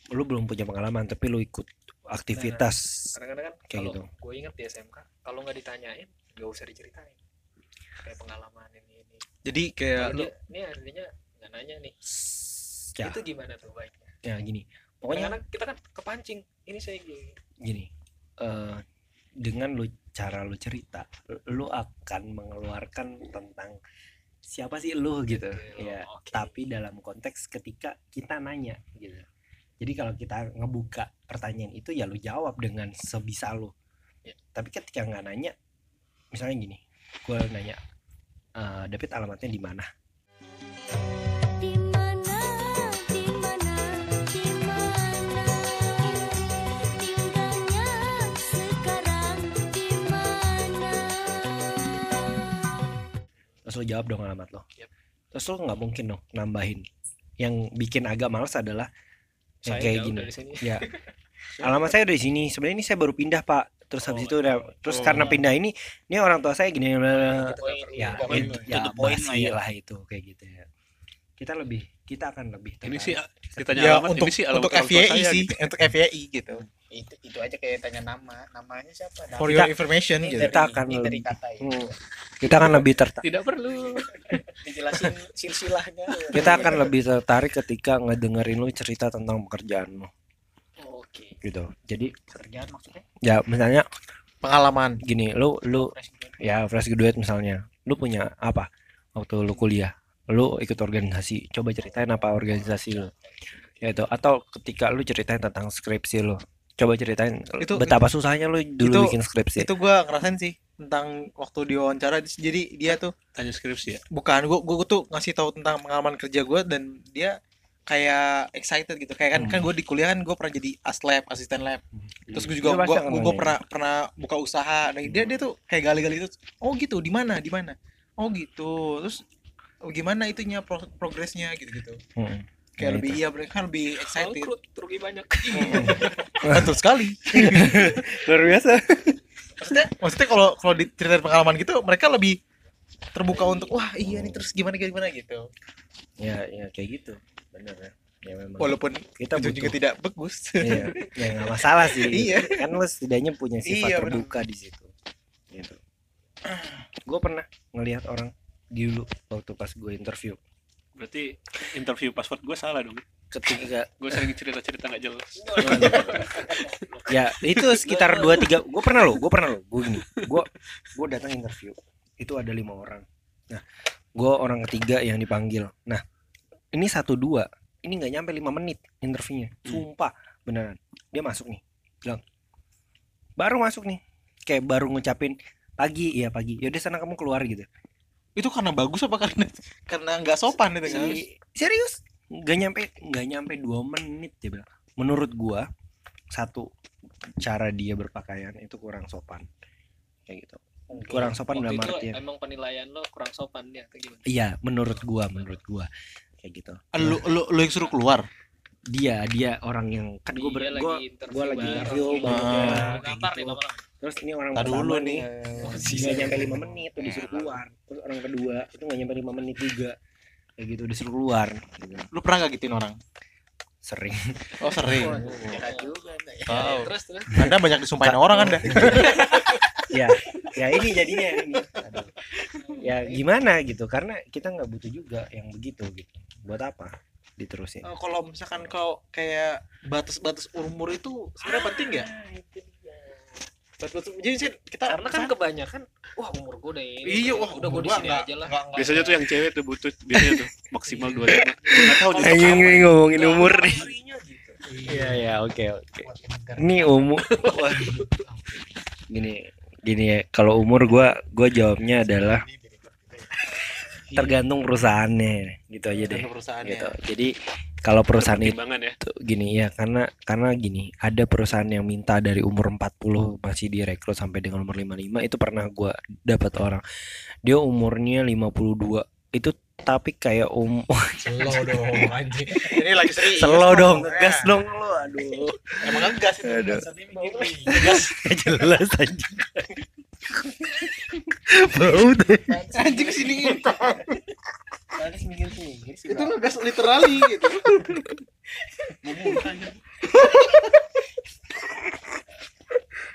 lu belum punya pengalaman tapi lu ikut aktivitas. Kadang-kadang kan Kayak kalau gitu. gue inget di SMK kalau nggak ditanyain nggak usah diceritain kayak pengalaman ini ini. Jadi kayak dia ini artinya nggak nanya nih. Ya, itu gimana tuh baiknya ya gini. Pokoknya kadang kita kan kepancing. Ini saya gini. Gini eh dengan lu cara lu cerita lu akan mengeluarkan tentang siapa sih lu gitu. Oke, ya oke. tapi dalam konteks ketika kita nanya gitu. Jadi kalau kita ngebuka pertanyaan itu ya lu jawab dengan sebisa lu. Ya. tapi ketika nggak nanya misalnya gini gue nanya "Eh, David alamatnya di mana? Di mana, di mana, di mana? Tinggalnya sekarang di mana? terus lu jawab dong alamat lo. Yap. terus lu nggak mungkin dong nambahin. Yang bikin agak males adalah yang saya kayak gini. dari sini. Ya. (laughs) Alamat saya udah di sini. Sebenarnya ini saya baru pindah pak terus habis Oh, itu udah terus oh. karena pindah ini ini orang tua saya gini bla- Itu nggak perlu. ya itu, ya lah basi ya. lah itu kayak gitu ya kita lebih kita akan lebih ini sih ditanya ya alamat untuk ini sih alamat untuk orang tua FYI saya sih, gitu. untuk FYI gitu. itu itu aja kayak tanya nama namanya siapa David. For Kita- your information Ini gitu. Kita akan lebih- kata ya. Hmm. kita akan lebih tertarik tidak perlu (laughs) dijelasin silsilahnya kita akan lebih tertarik ketika ngedengerin lu cerita tentang pekerjaan lu Oh, gitu. Jadi kerjaan maksudnya? Ya misalnya pengalaman. Gini lu lu ya fresh graduate misalnya. Lu punya apa? Waktu lu kuliah. Lu ikut organisasi. Coba ceritain apa organisasi lu. Ya itu atau ketika lu ceritain tentang skripsi lu. Coba ceritain Itu- betapa susahnya lu dulu itu bikin skripsi. itu gua ngerasain sih tentang waktu diwawancara jadi dia tuh tanya skripsi ya? Bukan gua gua tuh ngasih tahu tentang pengalaman kerja gua dan dia kayak excited gitu. Kayak kan kan gue di kuliah kan gue pernah jadi aslab asisten lab. Terus gue juga gue gue pernah pernah buka usaha. Nah, dia dia tuh kayak gali-gali itu oh gitu di mana di mana? Oh gitu. Terus oh, gimana itunya pro- progresnya? Gitu gitu Hmm. kayak Nah, lebih itu. iya mereka kan lebih excited. Bangkrut, rugi banyak. betul sekali. (laughs) Luar biasa. Maksudnya maksudnya kalau kalau diceritain pengalaman gitu mereka lebih terbuka untuk wah iya nih terus gimana gimana? Gitu. Ya ya kayak gitu bener ya. Ya memang. Walaupun kita itu butuh. juga tidak bagus. Iya ya nggak masalah sih. (laughs) Iya. kan lu setidaknya punya sifat Iya, bener. terbuka di situ. Gitu. Gue pernah ngelihat orang dulu waktu pas gue interview. Berarti interview password gue salah dong. Ketika gue sering cerita cerita nggak jelas. (laughs) Ya itu sekitar dua tiga gue pernah lo gue pernah lo gue gini gue gue datang interview itu ada lima orang. Nah gue orang ketiga yang dipanggil. Nah ini satu dua. Ini nggak nyampe lima menit interviewnya. Sumpah. Beneran. Dia masuk nih. Bilang baru masuk nih. Kayak baru ngucapin pagi. Iya pagi. Yaudah sana kamu keluar gitu. Itu karena bagus apa karena (laughs) karena nggak sopan itu kan? Si- serius? Nggak nyampe nggak nyampe dua menit dia bilang. Menurut gua satu cara dia berpakaian itu kurang sopan. Kayak gitu. Kurang sopan Waktu dalam artian. emang penilaian lo kurang sopan dia atau gimana? iya menurut gua menurut gua kayak gitu. Lu lu lu yang suruh keluar? Dia dia orang yang kan gua ber, interview gua lagi interview Ah, nih gitu. lama-lama. terus ini orang Tar pertama dulu nih. nih. nggak nyampe lima menit tuh disuruh keluar. Terus orang kedua itu nggak nyampe lima menit juga. Kayak gitu disuruh keluar. Gitu. lu pernah nggak gituin orang? Sering. Oh sering. Ya juga Anda ya. Wow. Terus terus. anda banyak disumpahin orang anda (laughs) ya ya ini jadinya ini. Aduh. ya gimana gitu karena kita nggak butuh juga yang begitu gitu. Buat apa diterusin? Eh, kalau misalkan kau kayak batas-batas umur itu sebenarnya penting ya? jadi sih kita Karena kan kebanyakan wah umur gue udah ini. iya wah udah gue di gua sini aja lah. biasanya tuh yang cewek tuh butuh biasanya tuh maksimal 25 gue nggak tahu nih ngomongin umur. nih gitu. iya ya oke oke. Ini umur gini gini ya kalau umur gua gua jawabnya adalah tergantung perusahaannya gitu aja deh gitu. Jadi kalau perusahaan itu ya. gini ya karena karena gini ada perusahaan yang minta dari umur 40 masih direkrut sampai dengan umur 55 itu pernah gua dapat orang. Dia umurnya 52 itu tapi kayak um (laughs) slow dong anjing. Ini lagi serius slow dong gas dong lo aduh. Emang ngegas itu Aduh. Gas (laughs) jelas aja bau deh. Anjing sini. Sih. itu ngegas literally gitu.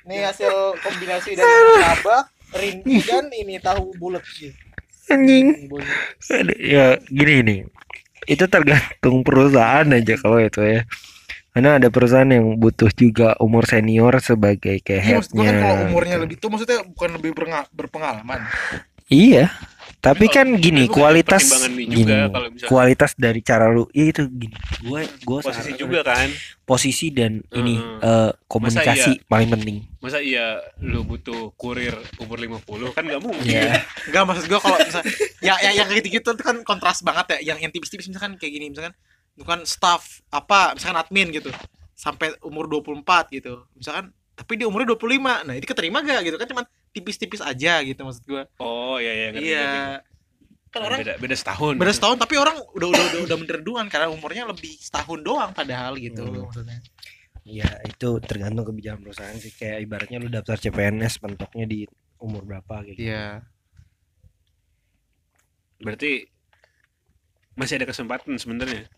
Ini hasil kombinasi dari martabak, rinci dan ini tahu bulat gitu. Anjing Aduh, ya gini nih itu tergantung perusahaan aja kalau itu ya karena ada perusahaan yang butuh juga umur senior sebagai kayak Iya, maksud kan kalau umurnya gitu. lebih tua maksudnya bukan lebih berpengalaman. iya tapi kan gini itu kualitas gini kualitas dari cara lu ya itu gini gue gue posisi juga kan posisi dan ini Heeh. eh, komunikasi paling penting masa iya lu butuh kurir umur 50 kan nggak mungkin Iya. (laughs) Enggak maksud gua kalau misalnya ya ya yang gitu-gitu tuh kan kontras banget ya. Yang yang tipis-tipis misalkan kayak gini misalkan itu kan staff apa misalkan admin gitu sampai umur 24 gitu. Misalkan tapi dia umurnya 25. Nah, itu keterima gak gitu kan cuman tipis-tipis aja gitu maksud gua. oh iya iya ngerti, Iya. Kan orang beda beda setahun beda setahun tapi orang udah udah udah, udah menderduan karena umurnya lebih setahun doang padahal gitu Hmm. maksudnya. ya itu tergantung kebijakan perusahaan sih kayak ibaratnya lu daftar CPNS mentoknya di umur berapa kayak gitu. Iya. berarti masih ada kesempatan sebenarnya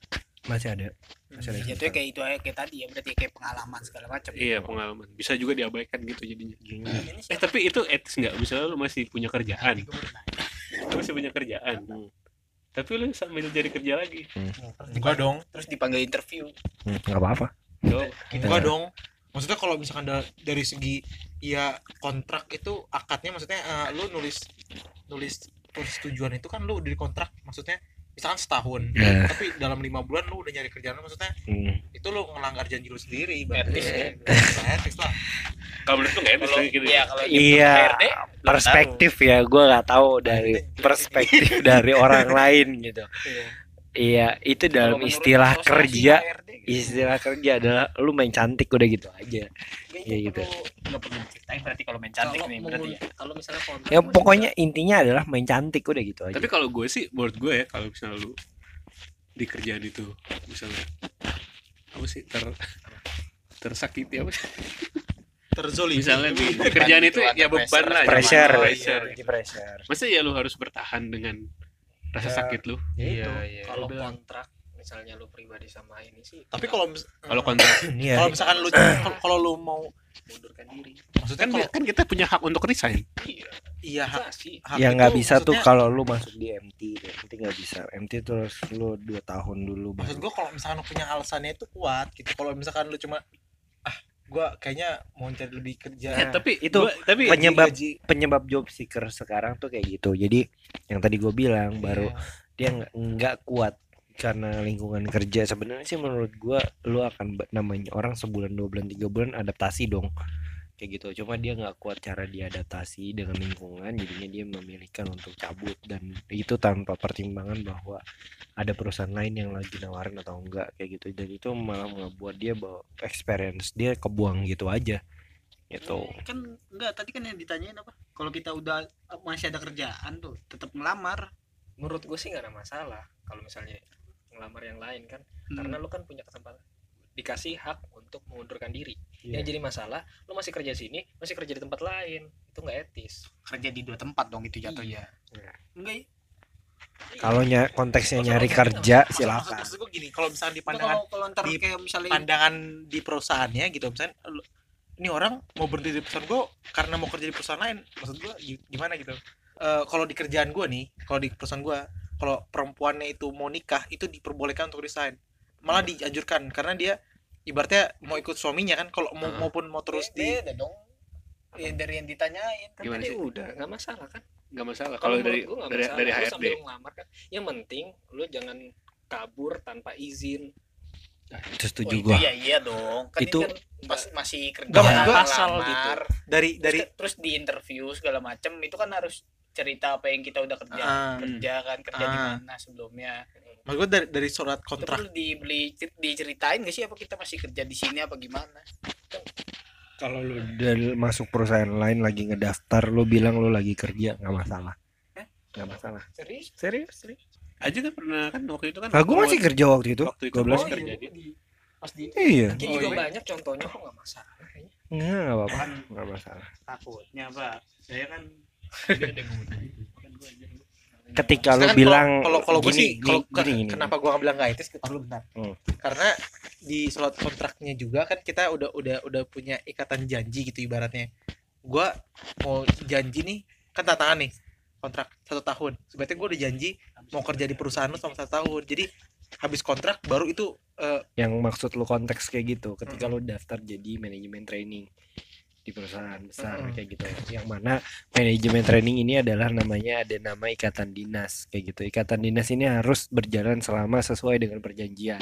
masih ada. Masih ada Jatuhnya kayak itu aja kayak tadi ya berarti kayak pengalaman segala macam. iya pengalaman. Bisa juga diabaikan gitu jadinya. Gini. eh tapi itu etis nggak? Misalnya lu masih punya kerjaan. (laughs) Lu masih punya kerjaan. Tapi lu sambil cari kerja lagi. Enggak dong. Terus dipanggil interview. Hmm, nggak apa-apa. Yo, Enggak dong. Maksudnya kalau misalkan da- dari segi ya kontrak itu akadnya maksudnya eh, lu nulis nulis persetujuan itu kan lu udah di kontrak. Maksudnya misalkan setahun Iya. tapi dalam lima bulan lu udah nyari kerjaan maksudnya Hmm. itu lu ngelanggar janji lu sendiri berarti Etis ya. etis lah kalau menurut lu nggak etis kayak gitu. iya kalau Iya, HRD, belum perspektif ya, gue nggak tahu dari perspektif dari orang lain gitu. Iya, itu dalam menurut istilah kerja, HRD, gitu. istilah kerja adalah lu main cantik udah gitu aja. Iya, gitu. perlu- nggak perlu diceritain berarti kalau main cantik Kalau nih berarti ya. kalau misalnya kontrak Ya pokoknya intinya adalah main cantik udah gitu aja. Tapi kalau gue sih, menurut gue ya, kalau misalnya lu di kerjaan itu, misalnya apa sih ter tersakiti apa sih? terzolimi Misalnya di, di kerjaan gitu, itu ya beban lah. pressure, pressure. Lagi pressure. Masa ya lu harus bertahan dengan rasa Ya. sakit lu? Ya itu, Iya, iya. kalau kontrak misalnya lu pribadi sama ini sih tapi kalau Kalau kontrak (clears throat) Iya. kalau misalkan lu (clears throat) kalau- lu mau mundurkan diri maksudnya kan kalau kan kita punya hak untuk resign. iya hak, sih hak Ya itu nggak bisa tuh kalau lu masuk di MT. MT nggak bisa. MT terus lu dua tahun dulu maksud baru. gua kalau misalkan lu punya alasannya itu kuat gitu kalau misalkan lu cuma ah gua kayaknya mau cari lebih kerja Eh, tapi itu gua- tapi penyebab gaji- penyebab job seeker sekarang tuh kayak gitu. Jadi yang tadi gue bilang baru Iya. dia nggak kuat karena lingkungan kerja sebenarnya sih menurut gua lu akan namanya orang sebulan dua bulan tiga bulan adaptasi dong kayak gitu. Cuma dia nggak kuat cara diadaptasi dengan lingkungan jadinya dia memilihkan untuk cabut. Dan itu tanpa pertimbangan bahwa ada perusahaan lain yang lagi nawarin atau enggak kayak gitu. Dan itu malah ngebuat dia bawa experience dia kebuang gitu aja gitu. Kan enggak tadi kan yang ditanyain apa? Kalau kita udah masih ada kerjaan tuh tetap melamar menurut gue sih nggak ada masalah kalau misalnya ngelamar yang lain kan. Hmm. karena lu kan punya kesempatan dikasih hak untuk mengundurkan diri. Iya. yang jadi masalah lu masih kerja sini masih kerja di tempat lain itu nggak etis. Kerja di dua tempat dong itu jatuhnya. Iya. enggak ya? kalau ny- konteksnya Masalah nyari kerja kerja Maksud- silakan. maksud, maksud gua gini kalau misalkan di pandangan kalau di kayak misalnya pandangan di perusahaannya gitu misalnya lu- ini orang mau berhenti di perusahaan gue karena mau kerja di perusahaan lain maksud gue gimana gitu? Eh kalau di kerjaan gue nih kalau di perusahaan gue kalau perempuannya itu mau nikah itu diperbolehkan untuk resign malah dianjurkan karena dia ibaratnya mau ikut suaminya kan kalau mau Ah. maupun mau terus di beda dong ya, dari yang ditanyain kan Gimana tadi sih? udah nggak masalah kan nggak masalah kalau dari gua dari masalah. dari Lu HRD. ngelamar kan yang penting lu jangan kabur tanpa izin itu Oh, setuju itu gua ya iya dong kan Itu- itu kan pas- masih kerja gua- pasal gitu. gitu dari dari terus, terus di interview segala macam itu kan harus cerita apa yang kita udah kerja Ah. kerja kan kerja di Ah. mana sebelumnya maksud gue dari dari surat itu kontrak. perlu dibeli diceritain gak sih apa kita masih kerja di sini apa gimana? Kalau lu dari masuk perusahaan lain lagi ngedaftar lu bilang lu lagi kerja nggak masalah. Nggak masalah. Serius? Serius? Serius Aja kan pernah kan waktu itu kan. nah, gue masih kerja waktu itu. Waktu itu 12 gua kerja kerja dia. pas di iya. Jadi Oh, juga iya. banyak contohnya kok nggak masalah kayaknya? Nggak nggak apa-apa. Nggak masalah. Takutnya pak. Saya kan (laughs) ketika lu Sedangkan bilang kalau kalau gue sih kalau gini, kenapa gue bilang nggak etis kita bentar. Hmm. karena di surat kontraknya juga kan kita udah udah udah punya ikatan janji gitu ibaratnya. Gue mau janji nih kan tanda tangan nih kontrak satu tahun. Sebenarnya gue udah janji mau kerja di perusahaan lu selama satu tahun. Jadi habis kontrak baru itu eh, yang maksud lu konteks kayak gitu ketika lu daftar jadi manajemen training di perusahaan besar Mm-mm. kayak gitu. Yang mana manajemen training ini adalah namanya ada nama ikatan dinas kayak gitu. Ikatan dinas ini harus berjalan selama sesuai dengan perjanjian.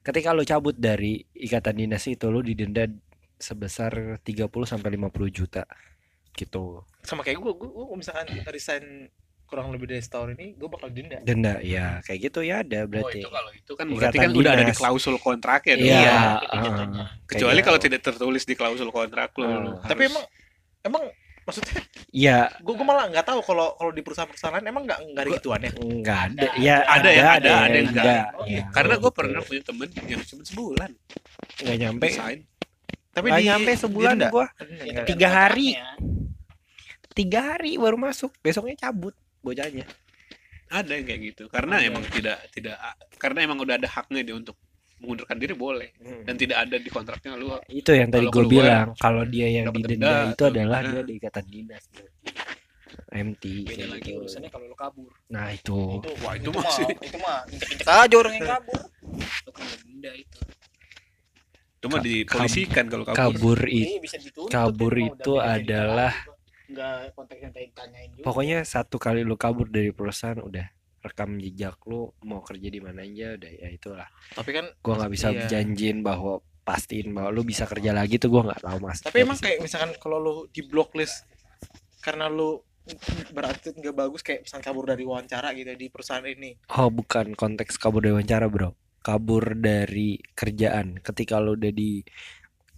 Ketika lu cabut dari ikatan dinas itu lu didenda sebesar 30 sampai 50 juta gitu. Sama kayak gue gue gue misalkan resign kurang lebih dari setahun ini gue bakal denda. Denda ya kayak gitu ya ada Oh berarti. itu kalau itu kan Ikatan berarti kan udah ada di dinas. klausul kontraknya dong. Iya, Iya, jatuhnya. kayak Kecuali gitu. kalau tidak tertulis di klausul kontrak lo. Ah. lo tapi harus- emang emang maksudnya ya gue gue malah nggak tahu kalau kalau di perusahaan-perusahaan lain emang nggak nggak ada gituan ya? enggak ada. Ya Ada. Yang ada, ada yang enggak enggak. ya, karena gue pernah punya temen yang cuma sebulan. Nggak nyampe. Tapi nggak di nyampe sebulan gua. Itu Tiga hari. tiga hari baru masuk. Besoknya cabut bocahnya Ada yang kayak gitu. Karena Ada. emang tidak tidak karena emang udah ada haknya dia untuk mengundurkan diri boleh dan tidak ada di kontraknya lu itu yang tadi gue bilang kalau dia yang didenda denda itu adalah gimana. dia di ikatan dinas. MT beda lagi gitu. urusannya kalau lu kabur nah itu itu Wah, itu itu mah mah itu mah injek-injek aja orang yang kabur lu kena denda itu itu Cuma Ka- dipolisikan kalau kabur. kabur itu bisa dituntut kabur ya, itu adalah. Nggak konteks yang tadi tanyain juga. Pokoknya satu kali lu kabur dari perusahaan udah rekam jejak lu mau kerja di mana aja udah ya itulah. Tapi kan gua nggak bisa iya. janjiin bahwa pastiin bahwa lu bisa kerja lagi tuh gua nggak tahu mas. Tapi emang kayak misalkan kalau lu di blacklist karena lu berarti nggak bagus kayak misalkan kabur dari wawancara gitu di perusahaan ini. oh bukan konteks kabur dari wawancara bro. Kabur dari kerjaan. Ketika lu udah di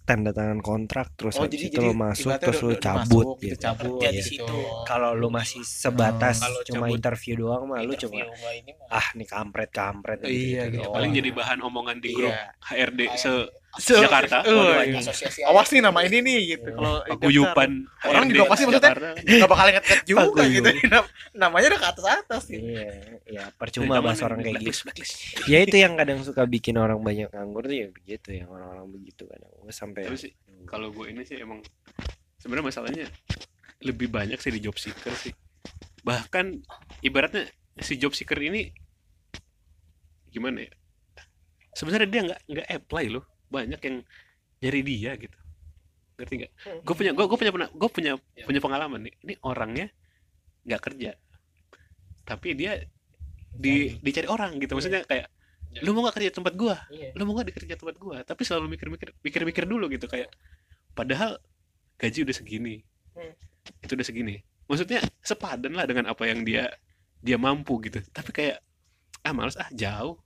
tanda tangan kontrak terus Oh, habis jadi- itu jadi lu masuk terus udah cabut masuk, gitu, cabut di gitu. situ kalau lu masih sebatas kalau cuma cabut interview doang mah lu interview cuma nggak ini mah ah nih kampret kampret Iya, gitu. Paling jadi bahan omongan di grup Iya. HRD se Se- Jakarta. Oh, Waduh, iya. asosiasi Awas nih nama ini nih gitu. Kalau paguyupan Orang HRD juga pasti maksudnya nggak bakal inget-inget juga gitu. Nam- Namanya udah ke atas atas gitu. Iya, ya percuma bahas orang kayak gitu. Ya itu yang kadang suka bikin orang banyak nganggur tuh ya begitu yang orang-orang begitu kadang. Gue sampai Tapi sih kalau gue ini sih emang sebenarnya masalahnya lebih banyak sih di job seeker sih. Bahkan ibaratnya si job seeker ini gimana ya? Sebenarnya dia nggak nggak apply loh. Banyak yang nyari dia gitu. Ngerti nggak? Gue punya gue punya pernah gue punya punya pengalaman nih. Ini orangnya nggak kerja. Tapi dia di dicari orang gitu. Maksudnya kayak lu mau nggak kerja di tempat gua? Iya. Lu mau nggak dikerja tempat gua? Tapi selalu mikir-mikir mikir-mikir dulu gitu kayak padahal gaji udah segini. Hmm. Itu udah segini. Maksudnya sepadan lah dengan apa yang dia dia mampu gitu. Tapi kayak ah males ah jauh.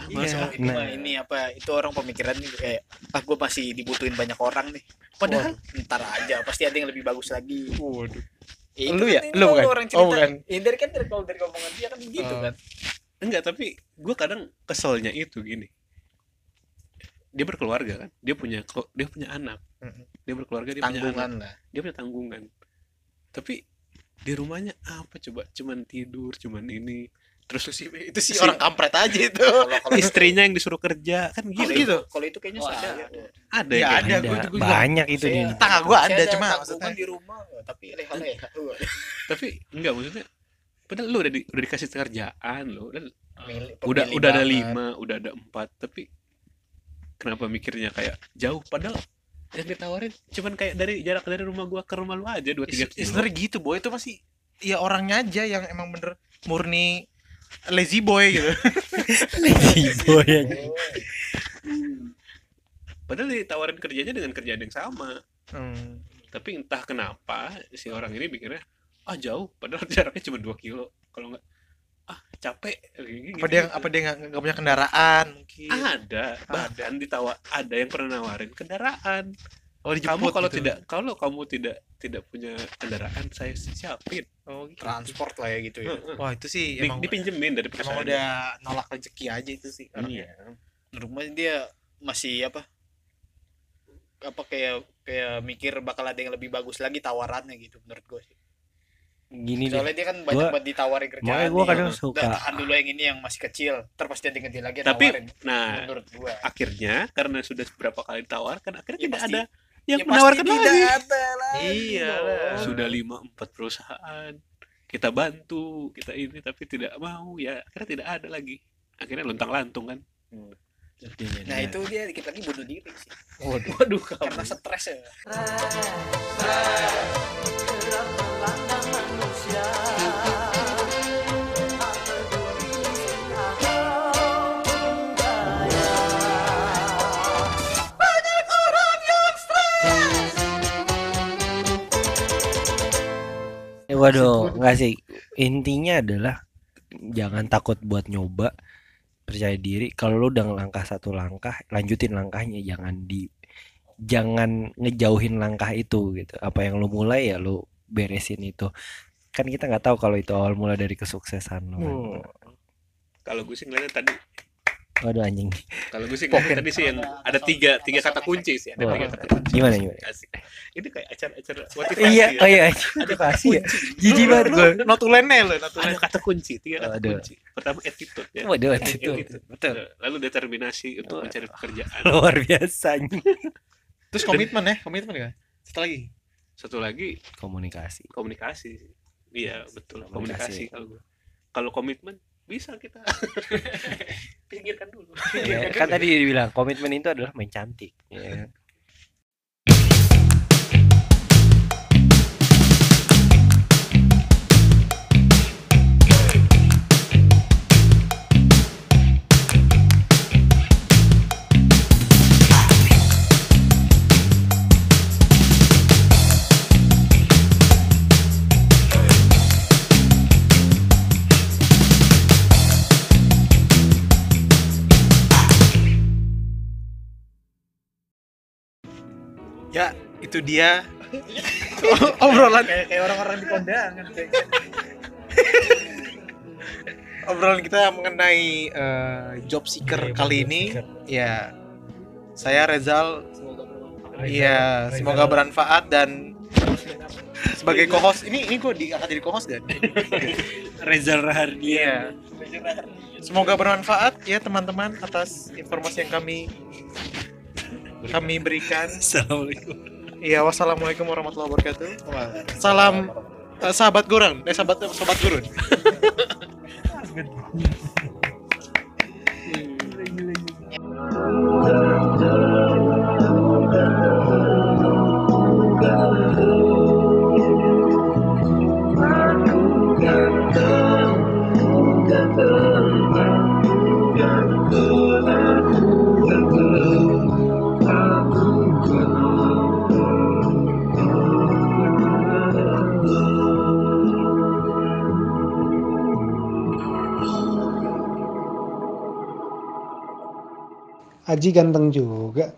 Iya. ah. Ini mah ini apa itu orang pemikiran nih kayak ah gue masih dibutuhin banyak orang nih Padahal ntar aja pasti ada yang lebih bagus lagi Waduh. Ya, Lu itu ya? kan Lu bukan? orang Oh, cerita bukan. ya dari kan dari kalau dari omongan dia kan gitu Oh. kan enggak tapi gua kadang keselnya itu gini. Dia berkeluarga kan, dia punya dia punya anak, dia berkeluarga dia punya anak. tanggungan lah dia punya tanggungan tapi di rumahnya apa coba cuman tidur cuman ini terus Itu sih itu sih Si- orang kampret aja itu. kalau kalau istrinya yang disuruh kerja kan Oh, gitu. gitu. kalau itu kayaknya Oh, ada. ada. Ya, kayak ada. gitu. gua ada juga- banyak itu di Tetangga gua ada, cuma maksudnya- di rumah tapi leha-leha tapi enggak maksudnya padahal lu udah di, udah dikasih kerjaan lo dan Pemilih- udah udah ada lima udah ada empat tapi kenapa mikirnya kayak jauh? Padahal yang ditawarin cuman kayak dari jarak dari rumah gua ke rumah lu aja dua tiga kilo. Sebenarnya gitu, boy. Itu masih ya orangnya aja yang emang bener murni lazy boy gitu. (laughs) Lazy boy. Yang padahal ditawarin kerjanya dengan kerjaan yang sama. Hmm. tapi entah kenapa si orang ini mikirnya ah jauh. Padahal (laughs) jaraknya cuma 2 kilo. Kalau nggak ah capek. Apa dia apa dia nggak nggak punya kendaraan mungkin. ada. Bahkan ditawa ada yang pernah nawarin kendaraan Oh kamu dijemput kalau gitu. tidak kalau kamu tidak tidak punya kendaraan saya siapin Oh gitu. transport lah ya gitu ya Wah itu sih Di- emang dipinjemin dari emang perusahaan udah nolak rezeki aja itu sih Iya. orangnya. rumah dia masih apa apa kayak kayak mikir bakal ada yang lebih bagus lagi tawarannya gitu menurut gue sih gini deh soalnya dia kan banyak Gua- banget ditawarin kerjaan makanya nih. kadang suka tahan dulu yang ini yang masih kecil ntar pasti ada yang gede lagi tapi nawarin nah menurut gua akhirnya karena sudah beberapa kali ditawarkan akhirnya Ya tidak pasti- ada yang Ya pasti menawarkan tidak lagi. ada lagi Iya. Dong. sudah lima empat perusahaan. Kita bantu kita ini tapi tidak mau ya. Akhirnya tidak ada lagi. Akhirnya lontang lantung kan nah itu dia dikit lagi bunuh diri sih. Waduh. Waduh karena stres ya. Eh, waduh nggak sih. Intinya adalah jangan takut buat nyoba percaya diri. Kalau lu udah ngelangkah satu langkah lanjutin langkahnya jangan di jangan ngejauhin langkah itu gitu. Apa yang lu mulai ya lu beresin itu. Kan kita nggak tahu kalau itu awal mula dari kesuksesan lu kan. Oh. kalau gue sih ngeliatnya tadi waduh anjing. Kalau gue sih ngeliatnya tadi sih yang ada tiga tiga kata kunci sih ada tiga kata kunci. Gimana gimana? Asik. ini kayak acara-acara motivasi iya ya. oh iya motivasi ya. jijik banget gue Notulennya lo, ada notulen. kata kunci. Tiga kata Aduh. kunci. Pertama attitude ya. Waduh itu Attitude. betul. Lalu determinasi untuk mencari pekerjaan. Luar biasa anjing. Terus komitmen ya, komitmen ya. Satu lagi. satu lagi komunikasi. komunikasi. Iya betul. Komunikasi. komunikasi kalau gue kalau komitmen bisa kita (laughs) pikirkan dulu Ya, kan tadi dibilang komitmen itu adalah main cantik. Ya. Ya, itu dia. (laughs) Obrolan. Kayak kayak orang-orang di kondangan kayak (laughs) obrolan kita mengenai eh, job seeker kali ini. Ya, saya Rezal. Iya, semoga bermanfaat dan (laughs) sebagai co-host ini ini gue diangkat jadi co-host kan? Reza Rahardian. Iya. Semoga bermanfaat ya teman-teman atas informasi yang kami kami berikan. (laughs) Assalamualaikum Iya, wassalamualaikum warahmatullahi wabarakatuh. Salam eh, sahabat gurun, eh sahabat sobat gurun. (laughs) Aji ganteng juga.